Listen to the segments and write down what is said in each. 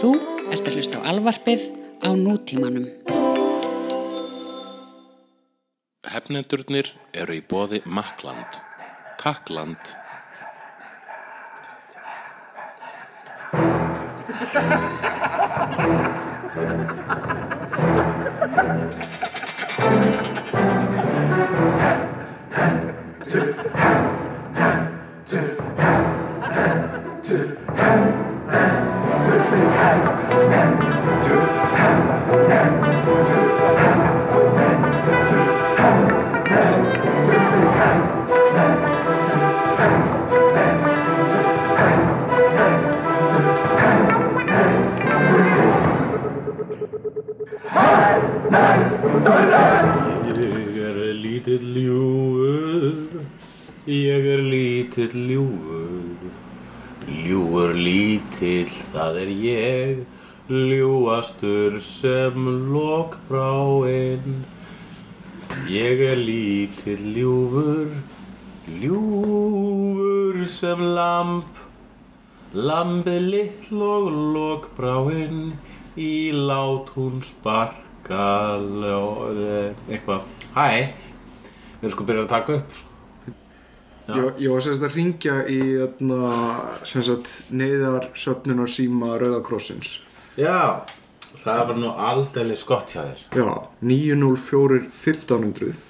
Þú ert að hlusta á alvarpið á nútímanum. Hefnendurnir eru í bóði Makland. Takkland. Ég lambið lill og lokbráinn, í lát hún sparkal og eh, eitthvað. Hæ, við erum sko byrjað að taka upp. sko. Ég, var semst að ringja í sagt, neyðar söfnunar síma Rauðakrossins. Já, það var nú aldeilis gott hjá þér. Já, 904 1500.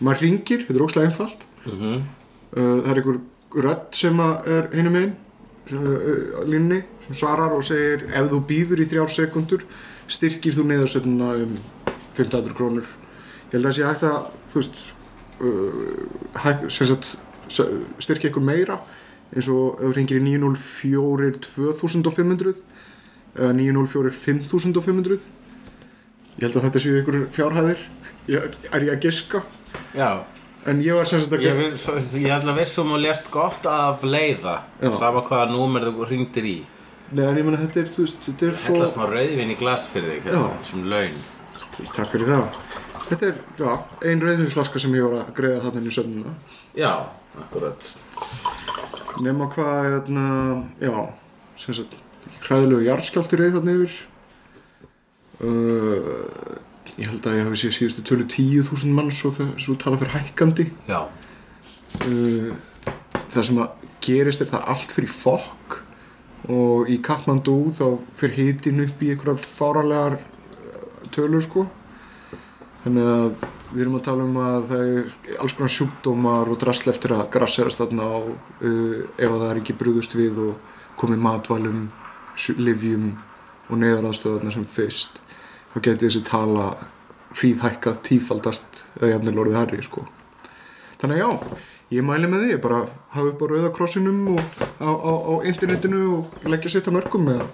Maður ringir, þetta er óslega einfalt. Mm Uh, það er einhver rödd sem er hinum einn uh, línni sem svarar og segir ef þú býður í þrjár sekundur styrkir þú neyðarsöfnuna um 1500 krónur. Ég held að það sé hægt að, þú veist, uh, hæg, sem sagt, styrkja ykkur meira eins og ef þú ringir í 904 2500 eða 904 5500 ég held að þetta séu ykkur fjárhæðir. Ég, er ég að giska? Já, en ég var sem sagt að ég, vil, ég ætla að vissum og lést gott af leiða, Já. sama hvaða númer þú ringdir í. Nei, en ég meina þetta er, þú veist, þetta er svo Hella smá rauðvin í glas fyrir þig, hérna, sem laun. Takk fyrir það Þetta er, já, ein rauðvinsflaska sem ég var að greiða þarna inn í söfnuna Já, akkurat. Nefna hvað, hérna, já, sem sagt, hræðilegu jarðskjálti reið þarna yfir uh, Ég held að ég hafi séð síðustu tölu 10.000 manns og það svo tala fyrir hækkandi. Já, uh, Það sem að gerist er það allt fyrir fokk og í Kathmandu þá fyrir hitin upp í einhverjar fáralegar uh, tölur sko. Þannig að við erum að tala um að það er alls konar sjúkdómar og drasl eftir að grasserast þarna á uh, ef að það er ekki brúðust við og komið matvælum, lyfjum og neyðaraðstöðarna sem fyrst þá geti þessi tala hríðhækkað tífaldast eða jafnvel orðið herri sko. Þannig já, ég mæli með því ég bara hafa upp á rauða krossinum og á, á, á internetinu og leggja sitt á mörgum með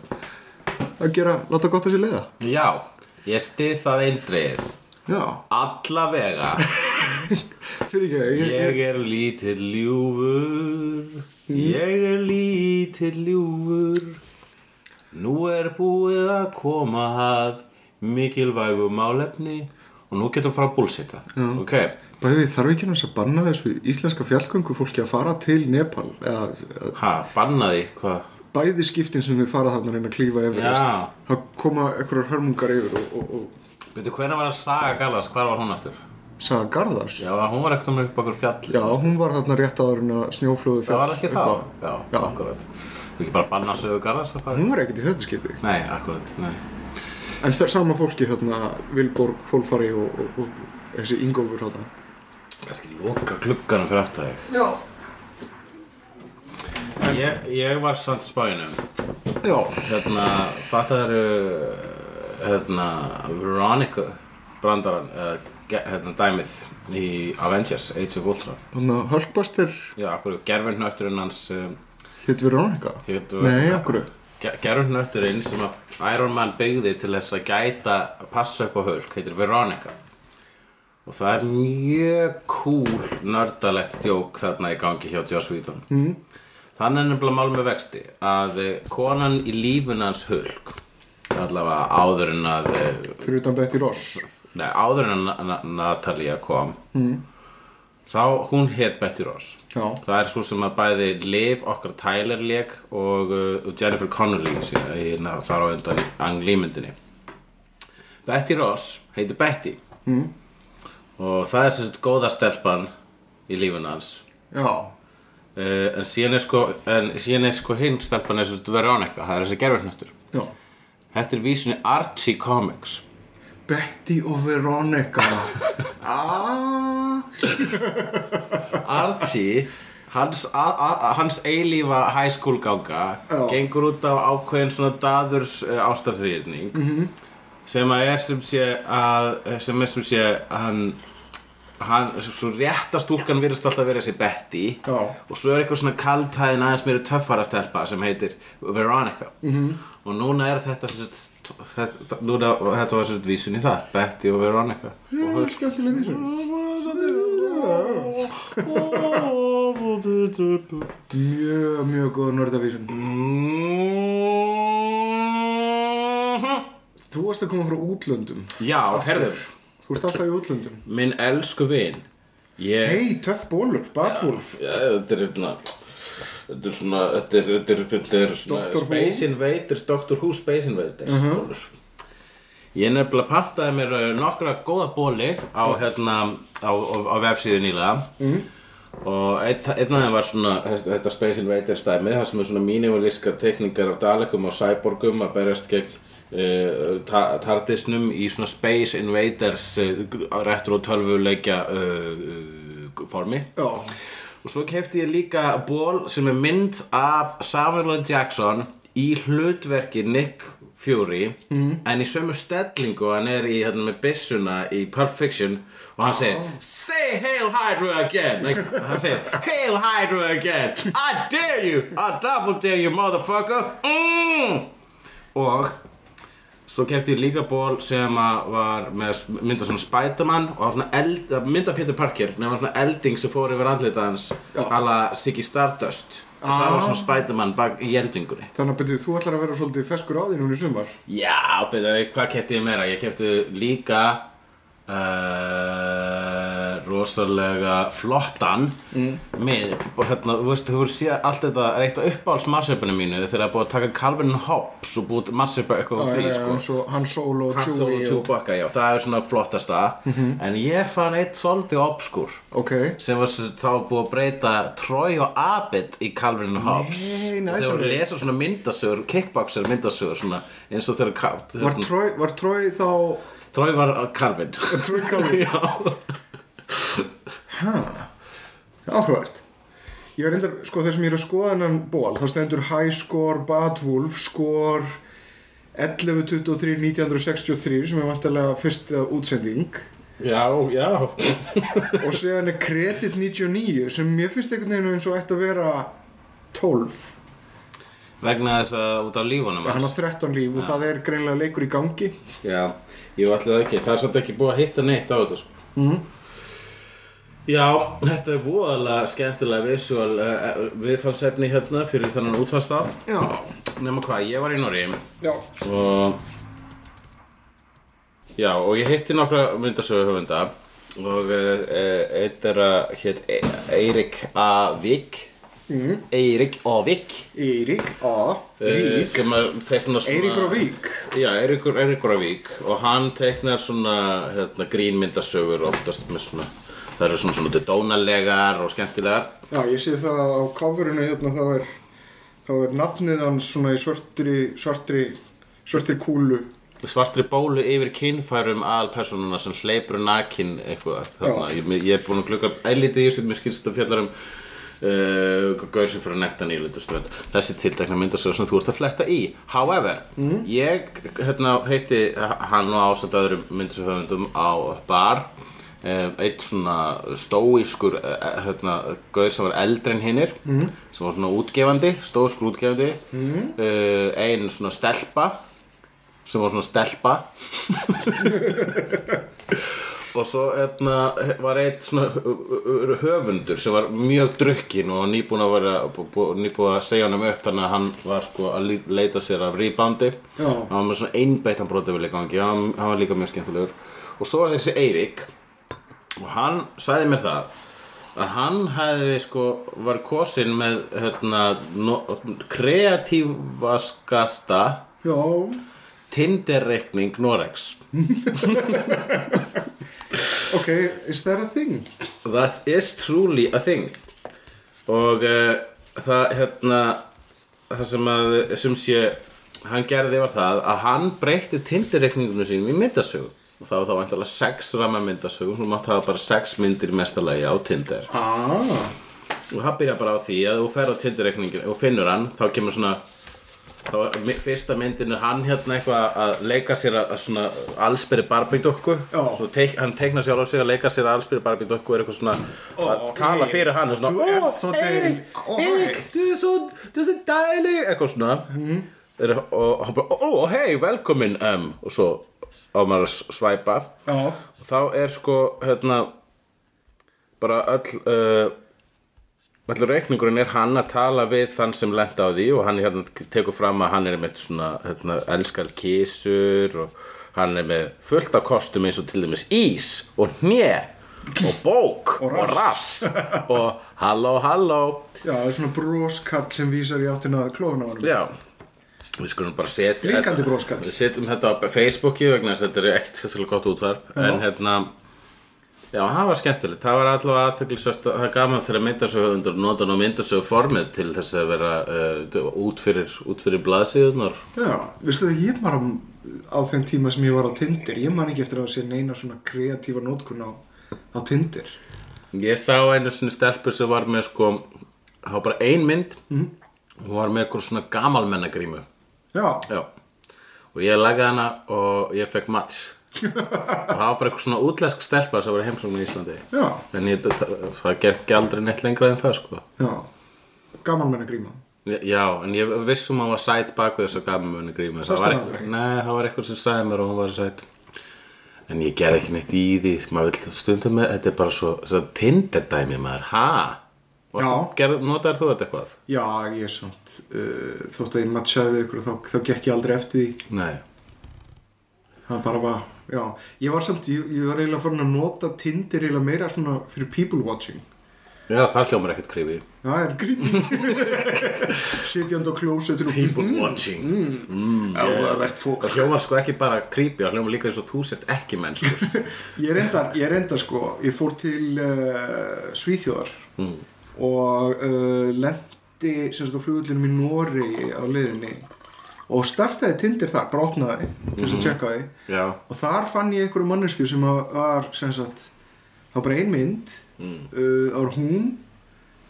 að gera, láta gott sér leiða. Já, ég stið það eindreið. já, Allavega, fyrir ekki ég, ég er lítill ljúfur, ég er lítill ljúfur. Nú er búið að koma að mikilvægu málefni og nú getum við fara að búlsita. Ok, bæði þarf ekki næst að banna þessu íslenska fjallgöngu fólki að fara til Nepal eða, eða ha, bannaði, hvað? bæði skiptin sem við fara þarna að reyna að klífa Já. það koma einhverjar hörmungar yfir og, og, og Veitu, hvernig var að Saga Gallas, hvar var hún aftur? saga Garðars Já, hún var ekkert um upp okkur fjalli. Já, hún var þarna rétt áður en að snjóflóðu Það var ekki þá? Já, Já. akkurat. Þú ekki bara banna sögu Gallas að fara? Hún var ekkert í þetta skipi Nei, akkurat, nei. En það er sama fólki þarna Vilborg, Pólfari og, og, og þessi Ingólfur þarna Kannski loka glugganum fyrir aftur þig. Já Ég, ég var samt í spæðinum. Já, Hérna, fattaðu hérna, Veronica brandarann, eða hérna, dæmið í Avengers, Age of Ultron. þannig að Hulkbuster Já, akkur, gerfinnötturinn hans um, hétt Veronica hét, Nei, akkur Gerfinnötturinn sem að Iron Man byggði til þess að gæta, passa upp á Hulk, heitir Veronica. Og það er mjög cool nördalegt djók þarna í gangi hjá Joss Whedon. Mm. Þannig er nefnilega mál með vexti að eh, konan í lífuna hans Hulk, allavega áður en að, eh, Fyrir utan Betty Ross nei, áður en að Na- Na- Natalia kom, mm. Þá hún hétt Betty Ross. Já. það er svo sem að bæði Liv okkar Tyler leik og, uh, Jennifer Connelly síðan, í, na, þar á undan í Ang Lee myndinni. Betty Ross heitir Betty. Mm. og það er sagt góða stelpan í lífun hans. Uh, en síðan er sko, sko hinn stelpan er sagt Veronica, það er þessi gerfurnöttur já. Þetta er vísunni Archie Comics Betty og Veronica ah. Archie hans, hans eilífa high school ganga Já. gengur út á ákveðin svona daðurs uh, ástafþrýrning -hmm. sem að er sem sé að sem er sem sé að hann hann, svo rétta stúlkan virðist alltaf vera þessi Betty Já. og svo er eitthvað svona kaldhæðin aðeins mér töffara stelpa sem heitir Veronica -hmm. og núna er þetta, sagt, þetta núna, þetta var sérst vísun í það Betty og Veronica. Það er skemmtileg vísum Mjög, mjög góð nördavísum Þú varst að koma frá útlöndum. Já, herðu Þú ert alltaf í útlöndum. Minn elsku vin Ég Hei, töff bólur, Batwolf. Já, þetta er svona Þetta er svona Þetta er, þetta er, þetta er svona Doctor Who? Space Invaders, Doctor Who Space Invaders uh -huh. Ég nefnilega pantaði mér uh, nokkra góða bóli á hérna á, á, vefsíðu nýlega mm. og einn af þeim var svona þetta Space Invaders dæmi það sem er svona mínimalískar tekningar af dalekum og cyborgum að berjast gegn uh, ta tardisnum í svona Space Invaders uh, retro 12 leikja uh, formi Já, og svo kefti ég líka ból sem er mynd af Samuel L. Jackson í hlutverki Nick Fury en í sömu stellingu hann er í hérna með byssuna í Pulp Fiction og hann segir Say Hail Hydra again. Like, hann segir Hail Hydra again. I dare you, I double dare you motherfucker. Mm. og Svo kefti ég líka ból sem var með mynda svona Spiderman og svona eld, mynda Peter Parker nema svona elding sem fór yfir andlita hans ala Siggy Stardust. Og það var svona Spiderman bak í eldingunni. Þannig að byrju, þú ætlar að vera svolítið feskur á því núna í sumar? Já, betur, hvað kefti ég meira? Ég kefti líka uh, rosalega flottan mm. með, hérna, þú veist, þú veist séð allt þetta er eitt af uppáhalds massöpunum mínu þegar það er búið að taka Calvin Hobbes og búið massöpa eitthvað úr því, já, sko og Han Solo, Chewie og og... Chewbacca, já, það er svona flottasta en ég fann eitt svolítið obskur Ok, sem var þá búið að breyta Troy og Abed í Calvin og Hobbes og þegar alveg. við lesa svona myndasögur kickboxer myndasögur svona eins og þegar kátt var Troy, var Troy þá Troy var Calvin Troy Calvin? já, Áhugavert. Ég er reyndar, sko þess að ég er að skoða hennan ból þá stendur High Score Batwolf Score 11.23 1963 sem er vantarlega fyrsta útsending. Já, já. Og séðan er Credit 99 sem mér finnst einhvern veginn eins og ætti að vera 12 vegna þess að út af lífunum hann á hans. 13 líf og það er greinlega leikur í gangi. Já, ég alltaf ekki það er satt ekki búið að hitta neitt á þetta sko. Mhm. Já, þetta er voðalega skemmtilega visual uh, viðfangsefni hérna fyrir þannig útfarstátt Já, nema hvað, ég var í Norri já, og já, og ég hitti nokkra myndasögu höfunda. Og uh, eitt er að hétt E- Eirik A. Vík. Mm. Eirik A. Vík. Eirík A. eh, Vík. Eiríkur á Vík. Já, Eiríkur á Vík. Og hann teiknar svona hérna, grínmyndasögur oftast með svona það eru svona svona dónalegar og skemmtilegar. Já, ég sé það á coverinu hérna þá er, þá er nafnið hans svona í svartri, svartri, svartri kúlu. svartri bólu yfir kynfærum aðalpersonuna sem hleypur nakin eitthvað þarna, ég, ég er búin að klukka eilítið í þessu, mér skilst að fjallar um uh, gaur sem fyrir að nekta nýlundustönd þessi tiltekna myndasögur sem þú ert að fletta í. However, ég hérna, heiti hann og ásand öðrum myndasögumöndum á bar eitt svona stóískur uh, hérna, gaur sem var eldri en hinnir sem var svona útgefandi stóískur útgefandi. Uh, ein svona stelpa sem var svona stelpa. Og svo etna, var eitt svona höfundur sem var mjög drukkin og nýbúin að vera nýbúin að segja hann um upp þannig að hann var sko að leita sér af reboundi Já. hann var með svona einbeittan brotavillig gangi hann, hann var líka mjög skemmtilegur. Og svo var þessi Eirík og hann sagði mér það að hann hefði sko var kosin með hérna, no, kreatívaskasta Já, Tinder-reikning Norex ok, is that a thing? That is truly a thing. Og uh, það hérna það sem að sem sé hann gerði var það að hann breytti Tinder-reikningunum sínum í myndasögu og það var þá væntalega sex ramma myndasögu þú mátt hafa bara sex myndir í mestalagi á Tinder Ah, og það byrja bara á því að þú fer á Tinder-reikningin og finnur hann þá kemur svona þá fyrsta myndin er hann hérna eitthvað að leika sér að, svona allsbyrri. Svo teik, hann teiknar sér á sig að leika sér að allsbyrri barbídokku og er eitthvað svona að Ó, tala fyrir hann og svona, du er "Åh, så Erik, dejlig. Åh, Erik, hej." du er så, du er så dejlig eitthvað svona er, og hann bara, ó, hei, velkomin um, og svo á maður að svæpa já, og þá er sko hérna bara öll uh, allur reikningurinn er hann að tala við þann sem lenda á því og hann hérna, tekur fram að hann er með svona hérna, elskar kísur og hann er með fullt af kostum eins og til dæmis ís og hnje og bók Og og rass. og halló halló. Já, það er svona broskall sem vísar í áttina klófuna hann já við skulum bara setja við setjum þetta á Facebooki vegna þess að þetta er ekkert sérstaklega gott útvarp en hérna Já, það var skemmtilegt. Það var allavega aðteglisvært að það er gaman þegar myndasöguhundur nota nú myndasögu formið til þess að vera uh, út fyrir, fyrir blaðsíðunar. Já, veistu það, ég var á, á þeim tíma sem ég var á Tinder, ég man ekki eftir að sé neina svona kreatífa nótkun á, á Tinder. Ég sá einu svona stelpur sem var með sko, það var bara ein mynd mm. hún var með eitthvað svona gamalmennagrímu. Já, Já. Og ég lagði hana og ég fekk match. og það var bara eitthvað svona útlensk stelpa sem var í heimsóknu í Íslandi. já, En ég, það, það gekk aldrei neitt lengra en það sko. já, gaman menn að gríma. Já, en ég vissum að hún var sæt bak við þess að gaf með henni grímu Sástu Það aldrei? Nei, það var eitthvað sem sagði mér að hún var sæt En ég gerði ekki neitt í því Maður vill stundum með, þetta er bara svo, svo Tinder-dæmi maður, ha? Já. Gerð, notaðir þú þetta eitthvað? Já, ég er samt, uh, þótt að ég matchaði við ykkur þá, þá gekk ég aldrei eftir því. Nei Það bara var, já, ég var samt, ég, ég var eiginlega farin að nota Tinder eiginlega meira svona fyrir people watching. Já, það hljómar ekkert krífi Það er grími. Sitjandi á klósetinu. People watching Mm, Áhugavert fólk. Það hljómar sko ekki bara krífi Það hljómar líka eins og þú sért ekki mennskur Ég reyndar, ég reyndar sko, ég fór til uh, Svíþjóðar og uh, lendi semst á flugullinum í Noregi á leiðinni og startaði Tinder þar, bara opnaði til þess að tjekka því Já, og þar fann ég einhverju mannesku sem að var sem sagt, það var bara ein mynd. Uh, það var hún.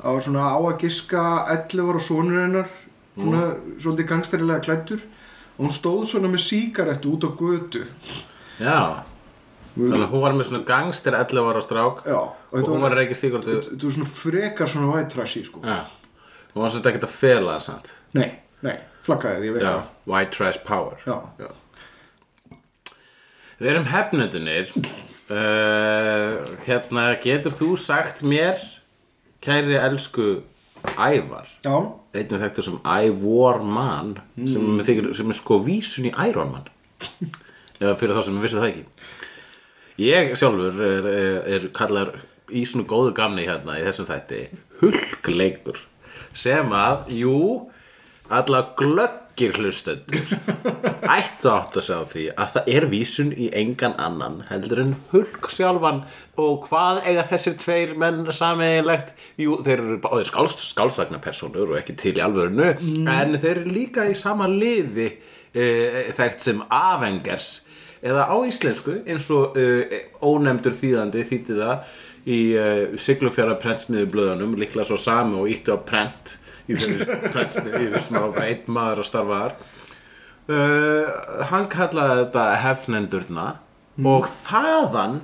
Það var svona á að giska 11 ára sonur hennar svona svolítið gangstærilega klættur og hún stóð svona með sígarettu út á götu. Já Þannig að hún var með svona gangster 11 ára strák Já, Og hún var reykið sigurðu Þetta var svona frekar svona white trashy sko. Já, hún var svolítið ekkert að fela það samt. Nei, nei, flaggaði því, Já, það. white trash power. Já. Við erum hefnendunir uh, Hérna, getur þú sagt mér Kæri elsku Ævar? Já, Einnig þekktur sem Ævor Man sem, mm. þykir, sem er sko vísun í Iron Man. Eða fyrir þá sem við vissum það ekki Ég sjálfur er, er, er kallar í svona góðu gamni hérna í þessum þætti Hulkleikur sem að, jú alla glöggir hlustendur ættu átt að sjá því að það er vísun í engan annan heldur en Hulk sjálfan. Og hvað eiga þessir tveir menn sameiginlegt? Jú, þeir eru báðir skáls, skálsagna personur og ekki til í alvörinu en þeir eru líka í sama liði e, þekkt sem Avengers eða á íslensku eins og uh, ónefndur þýðandi þýtti það í uh, Siglufjara prentsmiðu blöðunum líklega svo sami og ítti á prent í var bara einn maður að starfa þar. Uh, hann kallaði þetta hefnendurna og þaðan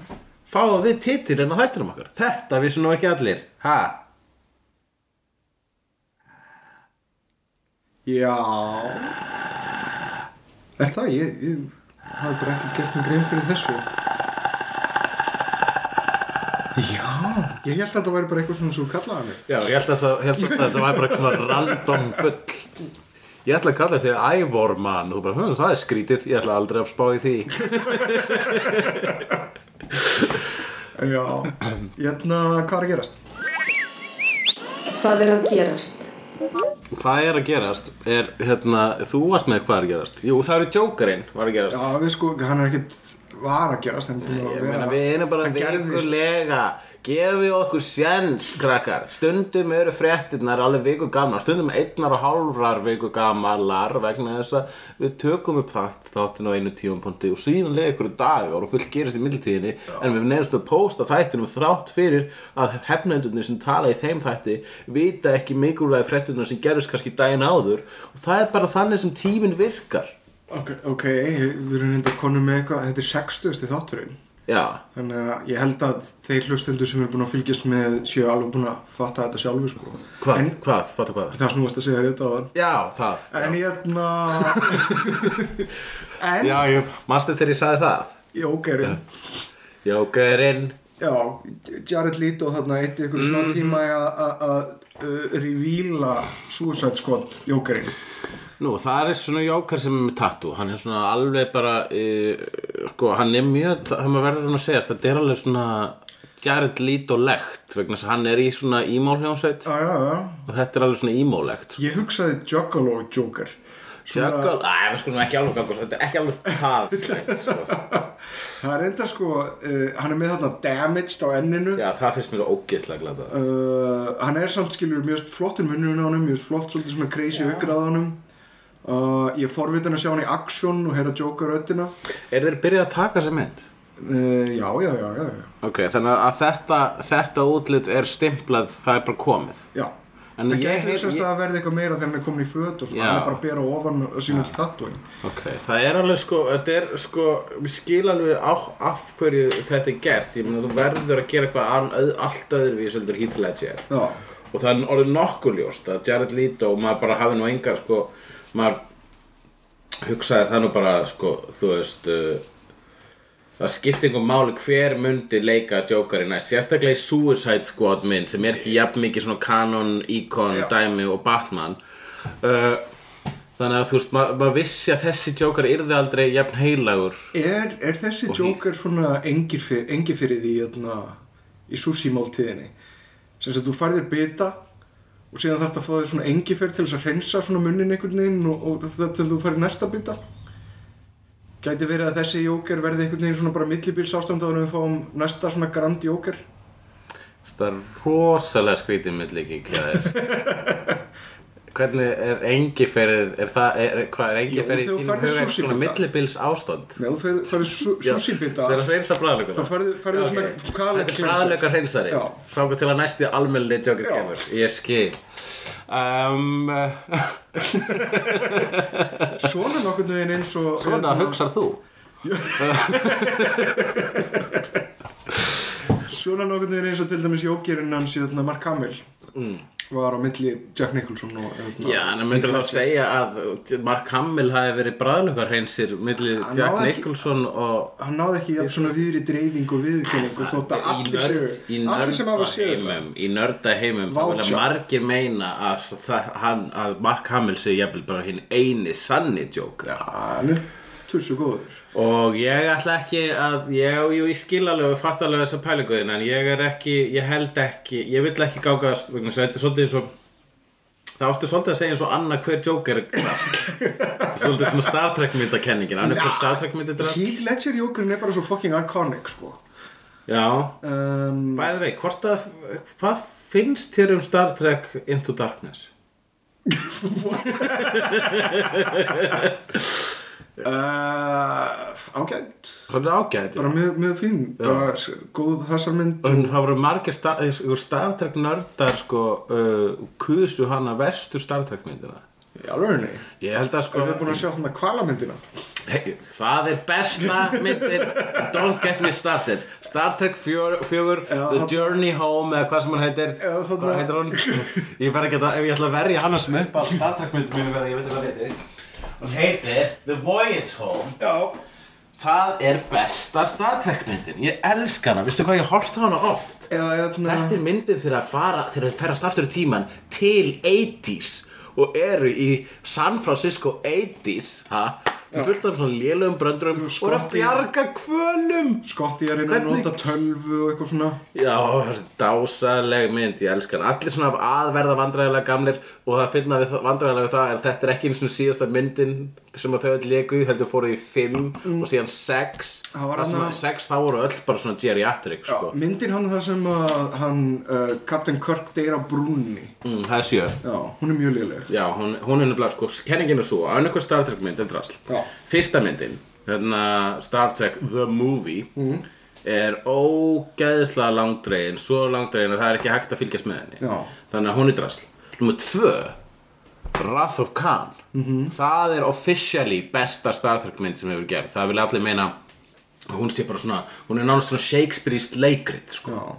fáum við titilinn á þættinum okkar. Þetta vissum nú ekki allir. Ha? já. Er það? Ég, ég hafði bara ekki gert mig grein fyrir þessu. Já, ég held að þetta væri bara eitthvað svona sem þú kallaði mig. Já, ég held að, það, held að þetta var bara eitthvað svona random bull. Ég ætla að kalla þig Ævor man og þú bara, hm, það er skrítið, ég ætla aldrei að spá í því. Já, hérna, hvað er að gerast? Hvað er að gerast? Hvað er að gerast? Er, hérna, þú varst með hvað er að gerast? Jú, það eru Jokerinn var að gerast. Já, við sko, hann er ekkert var að gerast en búin að vera við erum bara vikulega Gefið okkur sjens, krakkar. Stundum eru fréttirnar alveg viku gamlar Stundum einnar og hálfrar viku gamlar Vegna þess að við tökum upp þátt Þáttin á einu tíumponti Og síðan leið ykkur dagar og fullt gerist í millitíðinni En við nefnst að pósta þættinum Þrátt fyrir að hefnendurnir sem tala í þeim þætti Vita ekki mikilvægi fréttirnar sem gerist kannski daginn áður. Og það er bara þannig sem tíminn virkar Ok, ok, við erum hindi konum með eitthvað, þetta er 60. þátturinn. Já, Þannig að ég held að þeir hlustundur sem er búin að fylgjast með séu alveg búin að fatta þetta sjálfu sko. Hvað, En hvað, fattu hvað? Það sem þú varst að segja rétt á hann Já, það. En hérna En Já, ég, manstu þegar ég sagði það? Jókerinn Jókerinn. Já, Jared Leto þarna eitt ykkur smá Mhm. tíma að- uh, revíla Suicide Squad Jókerinn Nú, það er svona Jóker sem er með tattoo. Hann er svona alveg bara e, Sko, hann er mjög Það maður verður hann að segja Þetta er alveg svona Jared Leto legt Vegna þess að hann er í svona emo-hljónsveit Já, já, já. Og þetta er alveg svona emo-legt Ég hugsaði Juggalo Joker. Jökul, æ, við skulum ekki alveg ganga Þetta er ekki alveg það sko. Það er enda sko, uh, hann er með þarna damaged á enninu. Já, það finnst mér ógeðslega glada uh, Hann er samt skilur mjög flottur munnurinn á honum Mjög flott svolítið svona crazy aukrað á honum uh, Ég er forvitin að sjá hann í action og heyra Joker röddina Er þeir byrjað að taka sér mynd? uh, Já, já, já, já. Ok, þannig að þetta, þetta útlit er stimplað Það er bara komið. Já. En Það getur þess að það verði eitthvað meira þegar hann er komin í föt og svona, hann er bara að bera ofan að sína til tattooing. Ok, það er alveg sko, þetta er sko, við skil alveg á, af hverju þetta er gert, ég meina þú verður að gera eitthvað an, öð, allt öðruvís heldur Heath Ledger. Já, og það er orðið nokkuð ljóst að Jared Leto, maður bara hafði nú engar sko, maður hugsaði það nú bara sko, þú veist, uh, það skipti einhver máli hver myndi leika Jokerinn næst, sérstaklega í Suicide Squad mynd sem er ekki jafn mikið svona kanon, íkon, dæmi og Batman. Uh, þannig að þú veist, ma maður vissi að þessi Joker yrði aldrei jafn heilagur. Er, er þessi Joker svona engir fyrir, engir fyrir því hérna, í sushi máltíðinni sem að þú færðir bita og síðan þarf það að fá þér svona engifer til þess að hreinsa svona munnin einhvern veginn og, og það til þú færir næsta bita. Gæti verið að þessi jóker verði einhvern veginn svona bara millibíls ástand að við fáum næsta svona grand jóker? Það er rosalega hjá þér Hvernig er engiferið, er það, er, hvað er engiferið Jú, í þínum þú huga eitthvað svona millibils ástand? Nei, þú færðir færði sushi bita Það er að hreinsa bræðlökuna þá. færðir færði Ok. svona kvalit Þetta er bræðlöka hreinsari. Já. Sáka til að næsti almenni tjókir Já. kemur. Ég skil. Um, svona nokkurn veginn eins og Svona hérna, hugsar þú. Svona nokkurn veginn eins og til dæmis jókerinn hans hérna, Mark Hamill var á milli Jack Nicholson og hérna, Já, en það myndir þá segja að Mark Hamill hafi verið bræðlöka hreinsir milli Hann Jack ekki- Nicholson og hann náði ekki jafn svona viðri dreifing og viðurkenningu þótt að allir séu allir sem hafa nördaheimum í nördaheimum þá vilja margir meina að, það, hann, að Mark Hamill sé jafnvel bara hinn eini sanni joke Já, hann er tussu góður. Og ég ætla ekki að ég, jú, ég skil alveg og fatt alveg þessa pælinguðin en ég er ekki, ég held ekki ég vill ekki gákast vegna þess að þetta er svolítið eins og það áttu svolítið að segja eins og annað hver joke er svolítið svona Star Trek myndakenningin annað hver Star Trek myndi drast Heath Ledger jókerinn er bara svo fucking iconic sko. Já, um, bæði vei, að hvað finnst þér um Star Trek Into Darkness? uh, ágætt. Það er ágætt bara mjög, mjög fín. Bara s- góð þessarmynd En það voru margir Star, ykkur Star Trek nördar sko uh, kusu hana verstu Star Trek myndina. Í alvegni Ég held að sko Er þið búin að sjá hann að kvalamyndina? hey, Það er besta myndin. Don't get me started. Star Trek 4, fjögur, Já, The Journey Home eða hvað sem hann heitir. Já, þarna- Hvað heitir hún? Ég verð ekki að, ef ég ætla að verja sem upp á Star Trek myndin mínu verð, ég veit ekki hvað heitir Hún heitir The Voyage Home. Já. Það er besta Star Trek myndin. Ég elska hana, veistu hvað ég horta hana oft. Eða hérna Þetta er myndin þegar að fara þegar að ferast aftur í tíman til 80s og eru í San Francisco 80s ha, fullt af svona lélögum bröndurum og að Skotti. bjarga kvölum Skotti er inn að nota tölvu og eitthvað svona Já, dásaleg mynd, ég elskar hann. Allir svona aðverða vandræðilega gamlir og það finna við vandræðilega það er að þetta er ekki eins og síðasta myndin sem að þau öll leku í, heldur fóru í fimm og síðan sex Það var Það sem annað- að sex þá voru öll bara svona geriatric sko. myndin hann það sem að hann, uh, Captain Kirk deyr á brúnni mm, Það er sjö Já, hún er mjög léleg Já, hún, hún er nefnilega sko, kenningin er svo að önnur Star Trek mynd er drasl Já. Fyrsta myndin, hérna Star Trek The Movie Mhm. er ógeðslega langdregin, svo langdregin að það er ekki hægt að fylgjast með henni Já. þannig að hún er drasl Númer tvö Wrath of Khan Mhm. það er officially besta Star Trek mynd sem hefur gerð, það vil allir meina hún sé bara svona, hún er nánast svona Shakespeareist leikrit sko. Já.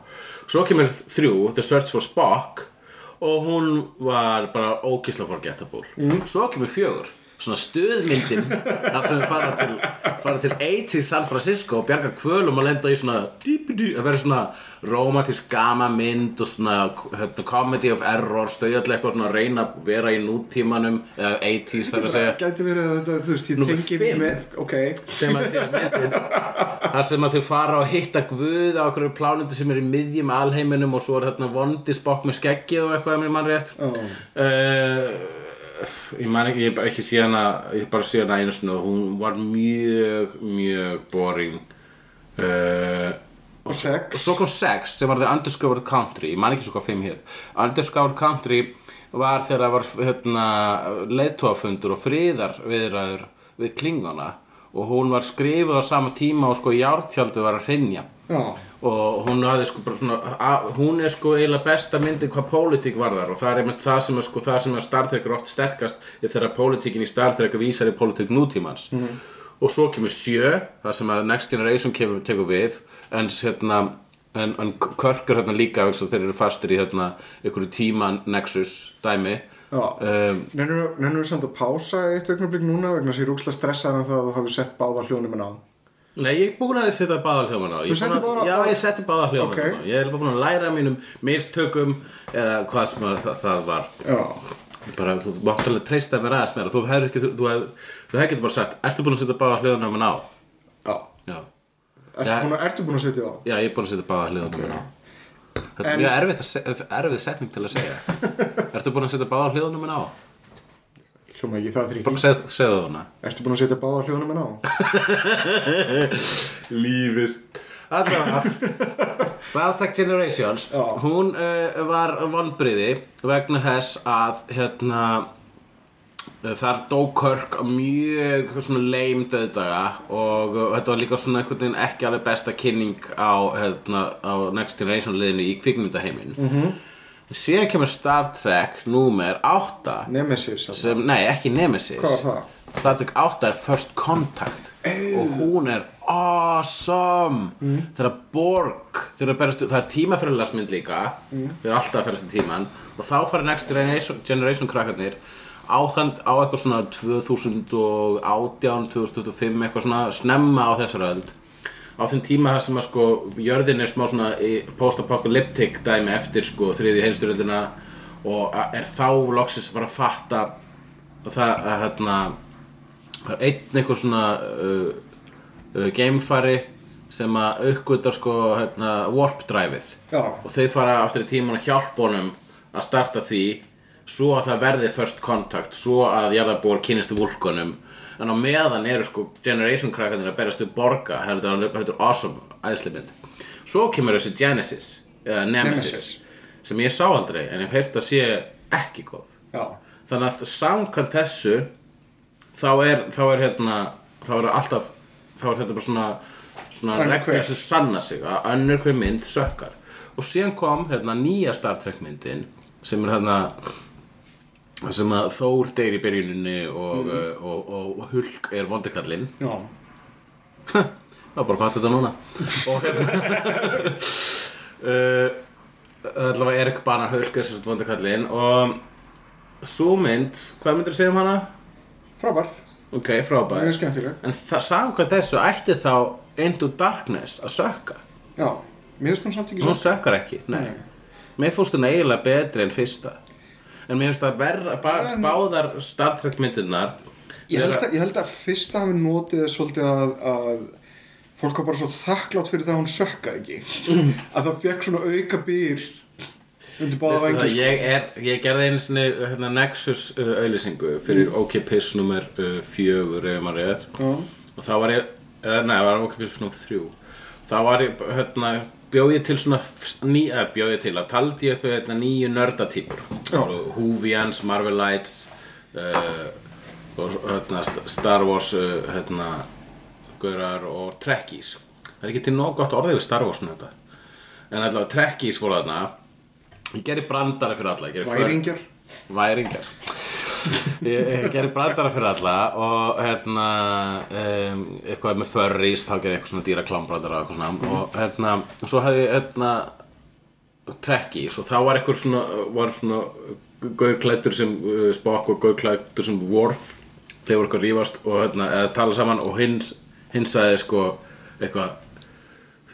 svo kemur þrjú, The Search for Spock og hún var bara ógisla forgettable Mm. svo kemur fjögur svona stuðmyndin þar sem við fara til, fara til 80 San Francisco og bjargar kvölum og lenda í svona að vera svona romantísk gama mynd og svona hérna, comedy of errors þau öll eitthvað svona að reyna að vera í nútímanum eða 80s þar að segja. Gæti verið að þetta, þú veist, ég tengi með Ok, sem að segja myndin. Þar sem að þau fara og hitta guð á okkur plánutu sem er í miðjum alheiminum og svo er þarna vondi spokk með skeggið og eitthvað mér mann rétt. Já. uh, ég man ekki, ég bara ekki sé hana ég bara sé hana einu og hún var mjög, mjög boring uh, og sex? og svo kom 6 sem var The Undiscovered Country. Ég man ekki svo hvað 5 hér Undiscovered Country var þegar það var hérna, leiðtóafundur og friðar viðræður við klingona og hún var skrifuð á sama tíma og sko jártjaldu var að hrynja. Já, og hún hafði sko bara svona að, hún er sko eiginlega besta myndin hvað pólitík varðar og það er einmitt það sem er sko það sem er Star Trek er oft sterkast er þegar pólitíkin í Star Trek vísar í pólitík nútímans. Og svo kemur sjö það sem að Next Generation kemur tekur við en hérna en, en Kirk er hérna líka að þeir eru fastir í hérna einhverju tíma nexus dæmi. Um, Nennur þú samt að pása eitt augnablik núna vegna að er úkslega stressaður um það að þú hafi sett báða hljónum en á Nei, ég er búin að setja báða hljóman á Ég er settir búin að- báða- Já, ég setti báða hljóman á Ég er búin að læra mínum mistökum eða hvað sem að það, það var. Já, bara, þú mátt alveg treysta mér aðeins meira. Þú hefur ekki, þú þú hefur getur bara sagt ertu búin að setja báða hljóðunum á? já. Já, Ertu, búin, að, ertu búin að setja á? já, ég er búin að setja báða hljóðunum á Þetta er mjög erfið, er setning til að segja. Ertu búin að setja báða hljóðunum á? Hljóma ekki það þrý Bara segð, segðu hana Ertu búin að setja báða hljónum en á? Lífið Allavega Star Trek Generations Já. Hún uh, var vonbriði vegna þess að hérna þar dó Kirk á mjög svona leim döðdaga og uh, þetta var líka svona einhvern veginn ekki alveg besta kynning á, hérna, á Next Generation liðinu í kvikmyndaheimin mm -hmm. Síðan kemur Star Trek númer 8 Nemesis sem, nei ekki Nemesis. Hvað var það? Star Trek 8 er First Contact. Og hún er awesome. Þegar Borg þegar berast, það er tímafyrirlarsmynd líka. Þeir eru alltaf að ferast í tíman og þá fara Next Generation, generation krakkarnir á, þann, á eitthvað svona 2018, 2025 eitthvað svona snemma á þessar öld á þeim tíma það sem að sko jörðin er smá svona í post-apocalyptic dæmi eftir sko þriði heimstyrjöldina og er þá loksins að fara að fatta að það að hérna er einn eitthvað svona uh, uh, geimfari sem að aukvita sko hérna, warp driveið Já. og þau fara aftur í tíman að hjálpa honum að starta því svo að það verði first contact svo að jarðarbúar kynistu vulkunum en á meðan eru sko generation krakkarnir að berast við borga þetta er awesome mynd svo kemur þessi Genesis eða Nemesis, Nemesis. sem ég sá aldrei en ég hef heyrt að sé ekki góð Já, þannig að samkvæmt þessu þá er, þá er hérna þá er alltaf þá er þetta bara svona, svona hver. sem sanna sig að önnur hver mynd sökkar og síðan kom hérna nýja Star Trek myndin sem er hérna sem að Þór deyr í byrjuninni og, mm. og, og, og Hulk er vondikallinn já. Það var bara að fatta þetta núna. Og hérna uh, Allavega Erik Bana Hulk er sérst vondikallinn Og Sú mynd, hvað myndir þú segja um hana? Frábær, Ok, frábær. En það samkvæmt þessu ætti þá Into Darkness að sökka? Já, mér finnst hún samt ekki Hún samt sökkar ekki, nei. Mér fórst hún eiginlega betri en fyrsta En mér finnst það verra bá, Báðar Star Trek myndirnar Ég held, að, ég held að fyrst að hafi notið svolítið að, að fólk var bara svo þakklátt fyrir það að hún sökka ekki. Að það fekk svona auka býr það, ég, er, ég gerði einu sinni hérna, Nexus uh, auðlýsingu fyrir OKPIS nummer uh, fjögur ef maður Já. og þá var ég, eða, nei, það var OKPIS nummer þrjú. Þá var ég, hérna, bjóð ég til svona f- ný, eða bjóð ég til að taldi ég upp hérna, nýju nördatýpur Já. Hoovians, Marvelites uh, og hérna, St- Star Wars uh, hérna, Gaurar og Trekkies. Það er ekki til nóg gott orðið við Star Wars þetta. En allavega Trekkies voru þarna. Ég gerði brandara fyrir alla Væringjar. Væringar ég, gerði brandara fyrir alla og hérna um, eitthvað með furries þá gerði eitthvað svona dýra klámbrandara og svona. Og hérna og svo hefði hérna trekkis og þá var eitthvað svona svona gaurklættur sem uh, Spock og gaurklættur sem Worf. Þeir voru eitthvað að rífast og hérna eða tala saman og hins, hins sagði sko eitthvað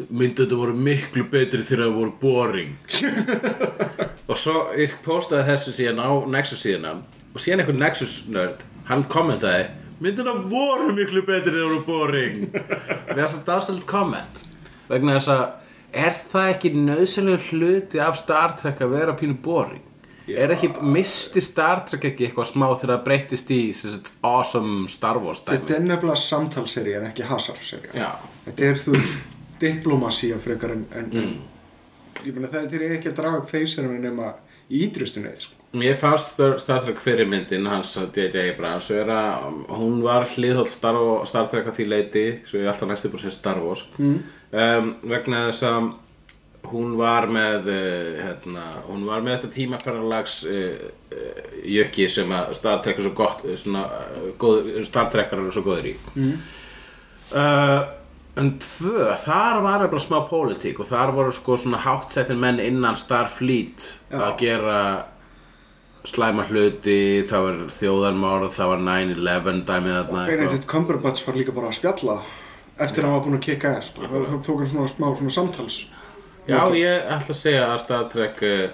myndi þetta voru miklu betri þegar það voru boring. Og svo ég postaði þessu síðan á Nexus síðana og síðan einhvern Nexus nörd hann kommentaði myndina voru miklu betri þegar voru boring. Við þess að dásald komment. Vegna þess að er það ekki nöðsynlega hluti af Star Trek að vera pínu boring? Er ekki, misti Star Trek ekki eitthvað smá þegar það breytist í sagt, awesome Star Wars Þetta dæmi? er nefnilega samtalseri en ekki hasarseria já, Þetta er þú veist diplomasía frekar en, en Mm. ég meina það er ekki að draga upp feysirum nema í ítrustu neitt sko. Mér fannst Star Trek fyrirmyndin hans DJ Abrams vera, hún var hliðhóll Star, Star Trek að því leiti svo ég alltaf næstu búin að segja Star Wars mm. um, vegna þess að hún var með uh, hérna, hún var með þetta tímaferðarlags uh, uh, jökki sem að Star Trek er svo gott svona, góð, Star Trekar eru svo góðir í mm. en tvö, þar var bara smá pólitík og þar voru sko svona hátsettin menn innan Starfleet Já. að gera slæma hluti, það var þjóðarmórð, það var 9-11 dæmið þarna eitthvað. Benedict Cumberbatch var líka bara að spjalla eftir að hann var búinn að kikka eða sko. það tók hann svona smá svona samtals. Já, ég ætla að segja að Star Trek uh,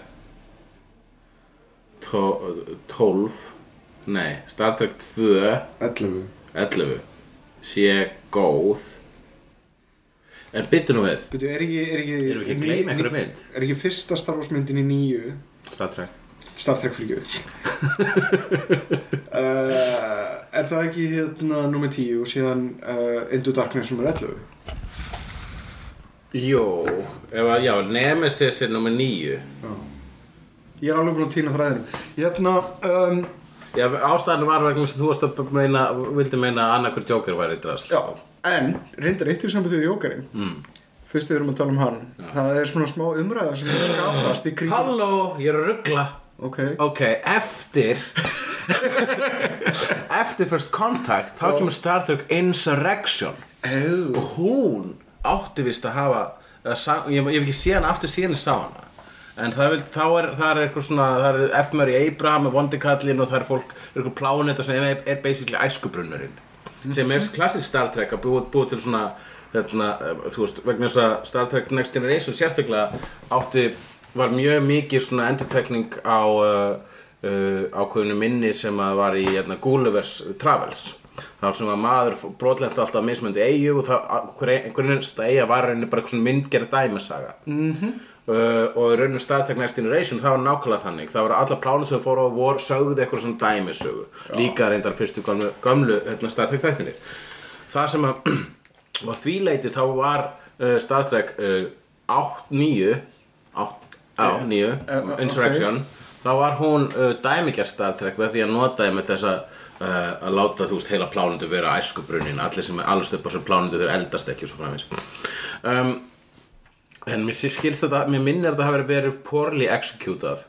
tó- 12 Nei, Star Trek 2 11 11 sé góð. En byttu nú við. Byrju, er ekki, er ekki, Erum við ekki að gleyma einhverju mynd? Er ekki fyrsta Star Wars myndin í nýju Star Trek Star Trek fyrir uh, Er það ekki hérna nummer 10 og síðan uh, Into Darkness nummer 11 Jú, ef að, já, Nemesis er nummer 9 Ég er alveg búinn að týna þræðinum. Hérna um, Já, ástæðan var vegna að þú varst að meina, vildi meina að annarkur Joker væri drast Já, en reyndar eitt í sambandið við Jókarinn mm. Fyrst við erum að tala um hann. Það er svona smá umræða sem er skapast í kringum Halló, ég er að ruggla Ok, Ok, eftir Eftir First Contact þá kemur Star Trek Insurrection. Oh. og hún átti vist að hafa sa- ég, ég hef ekki séð hana aftur síðan sá hana. En það, vil, þá er, það er eitthvað svona það er F. Murray Abraham með vondikallin og það er fólk, er eitthvað pláneta sem er, er basically æskubrunnurinn. Sem er klassisk Star Trek að búa, búa til svona hérna, eh, þú veist, vegna þess að Star Trek Next Generation sérstaklega átti var mjög mikið svona endurtekning á uh, uh, ákveðinu minni sem að var í hérna, Gulliver's Travels. Þar sem að maður brotlent alltaf mismöndi eigu og einhvern veginn eiga var rauninni bara eitthvað svona myndgerð dæmisaga. Mm -hmm. uh, og rauninu Star Trek Next Generation það var nákvæmlega þannig. Það voru alla plánum sem fóru á vor sögðu eitthvað svona dæmisögu. Líka reyndar fyrstu gömlu, gömlu hérna, Star Trek þættinni það sem að og því leiti þá var uh, Star Trek uh, 8, 9 8, á, 9 Eh, Insurrection. Þá var hún uh, dæmigjart Star Trek við því að nota með þess að uh, að láta þú veist heila plánundu vera æskubrunnin allir sem er allast upp á sem plánundu þeir eldast ekki og svo framins um, en mér skilst þetta mér minnir að þetta hafi verið poorly executað.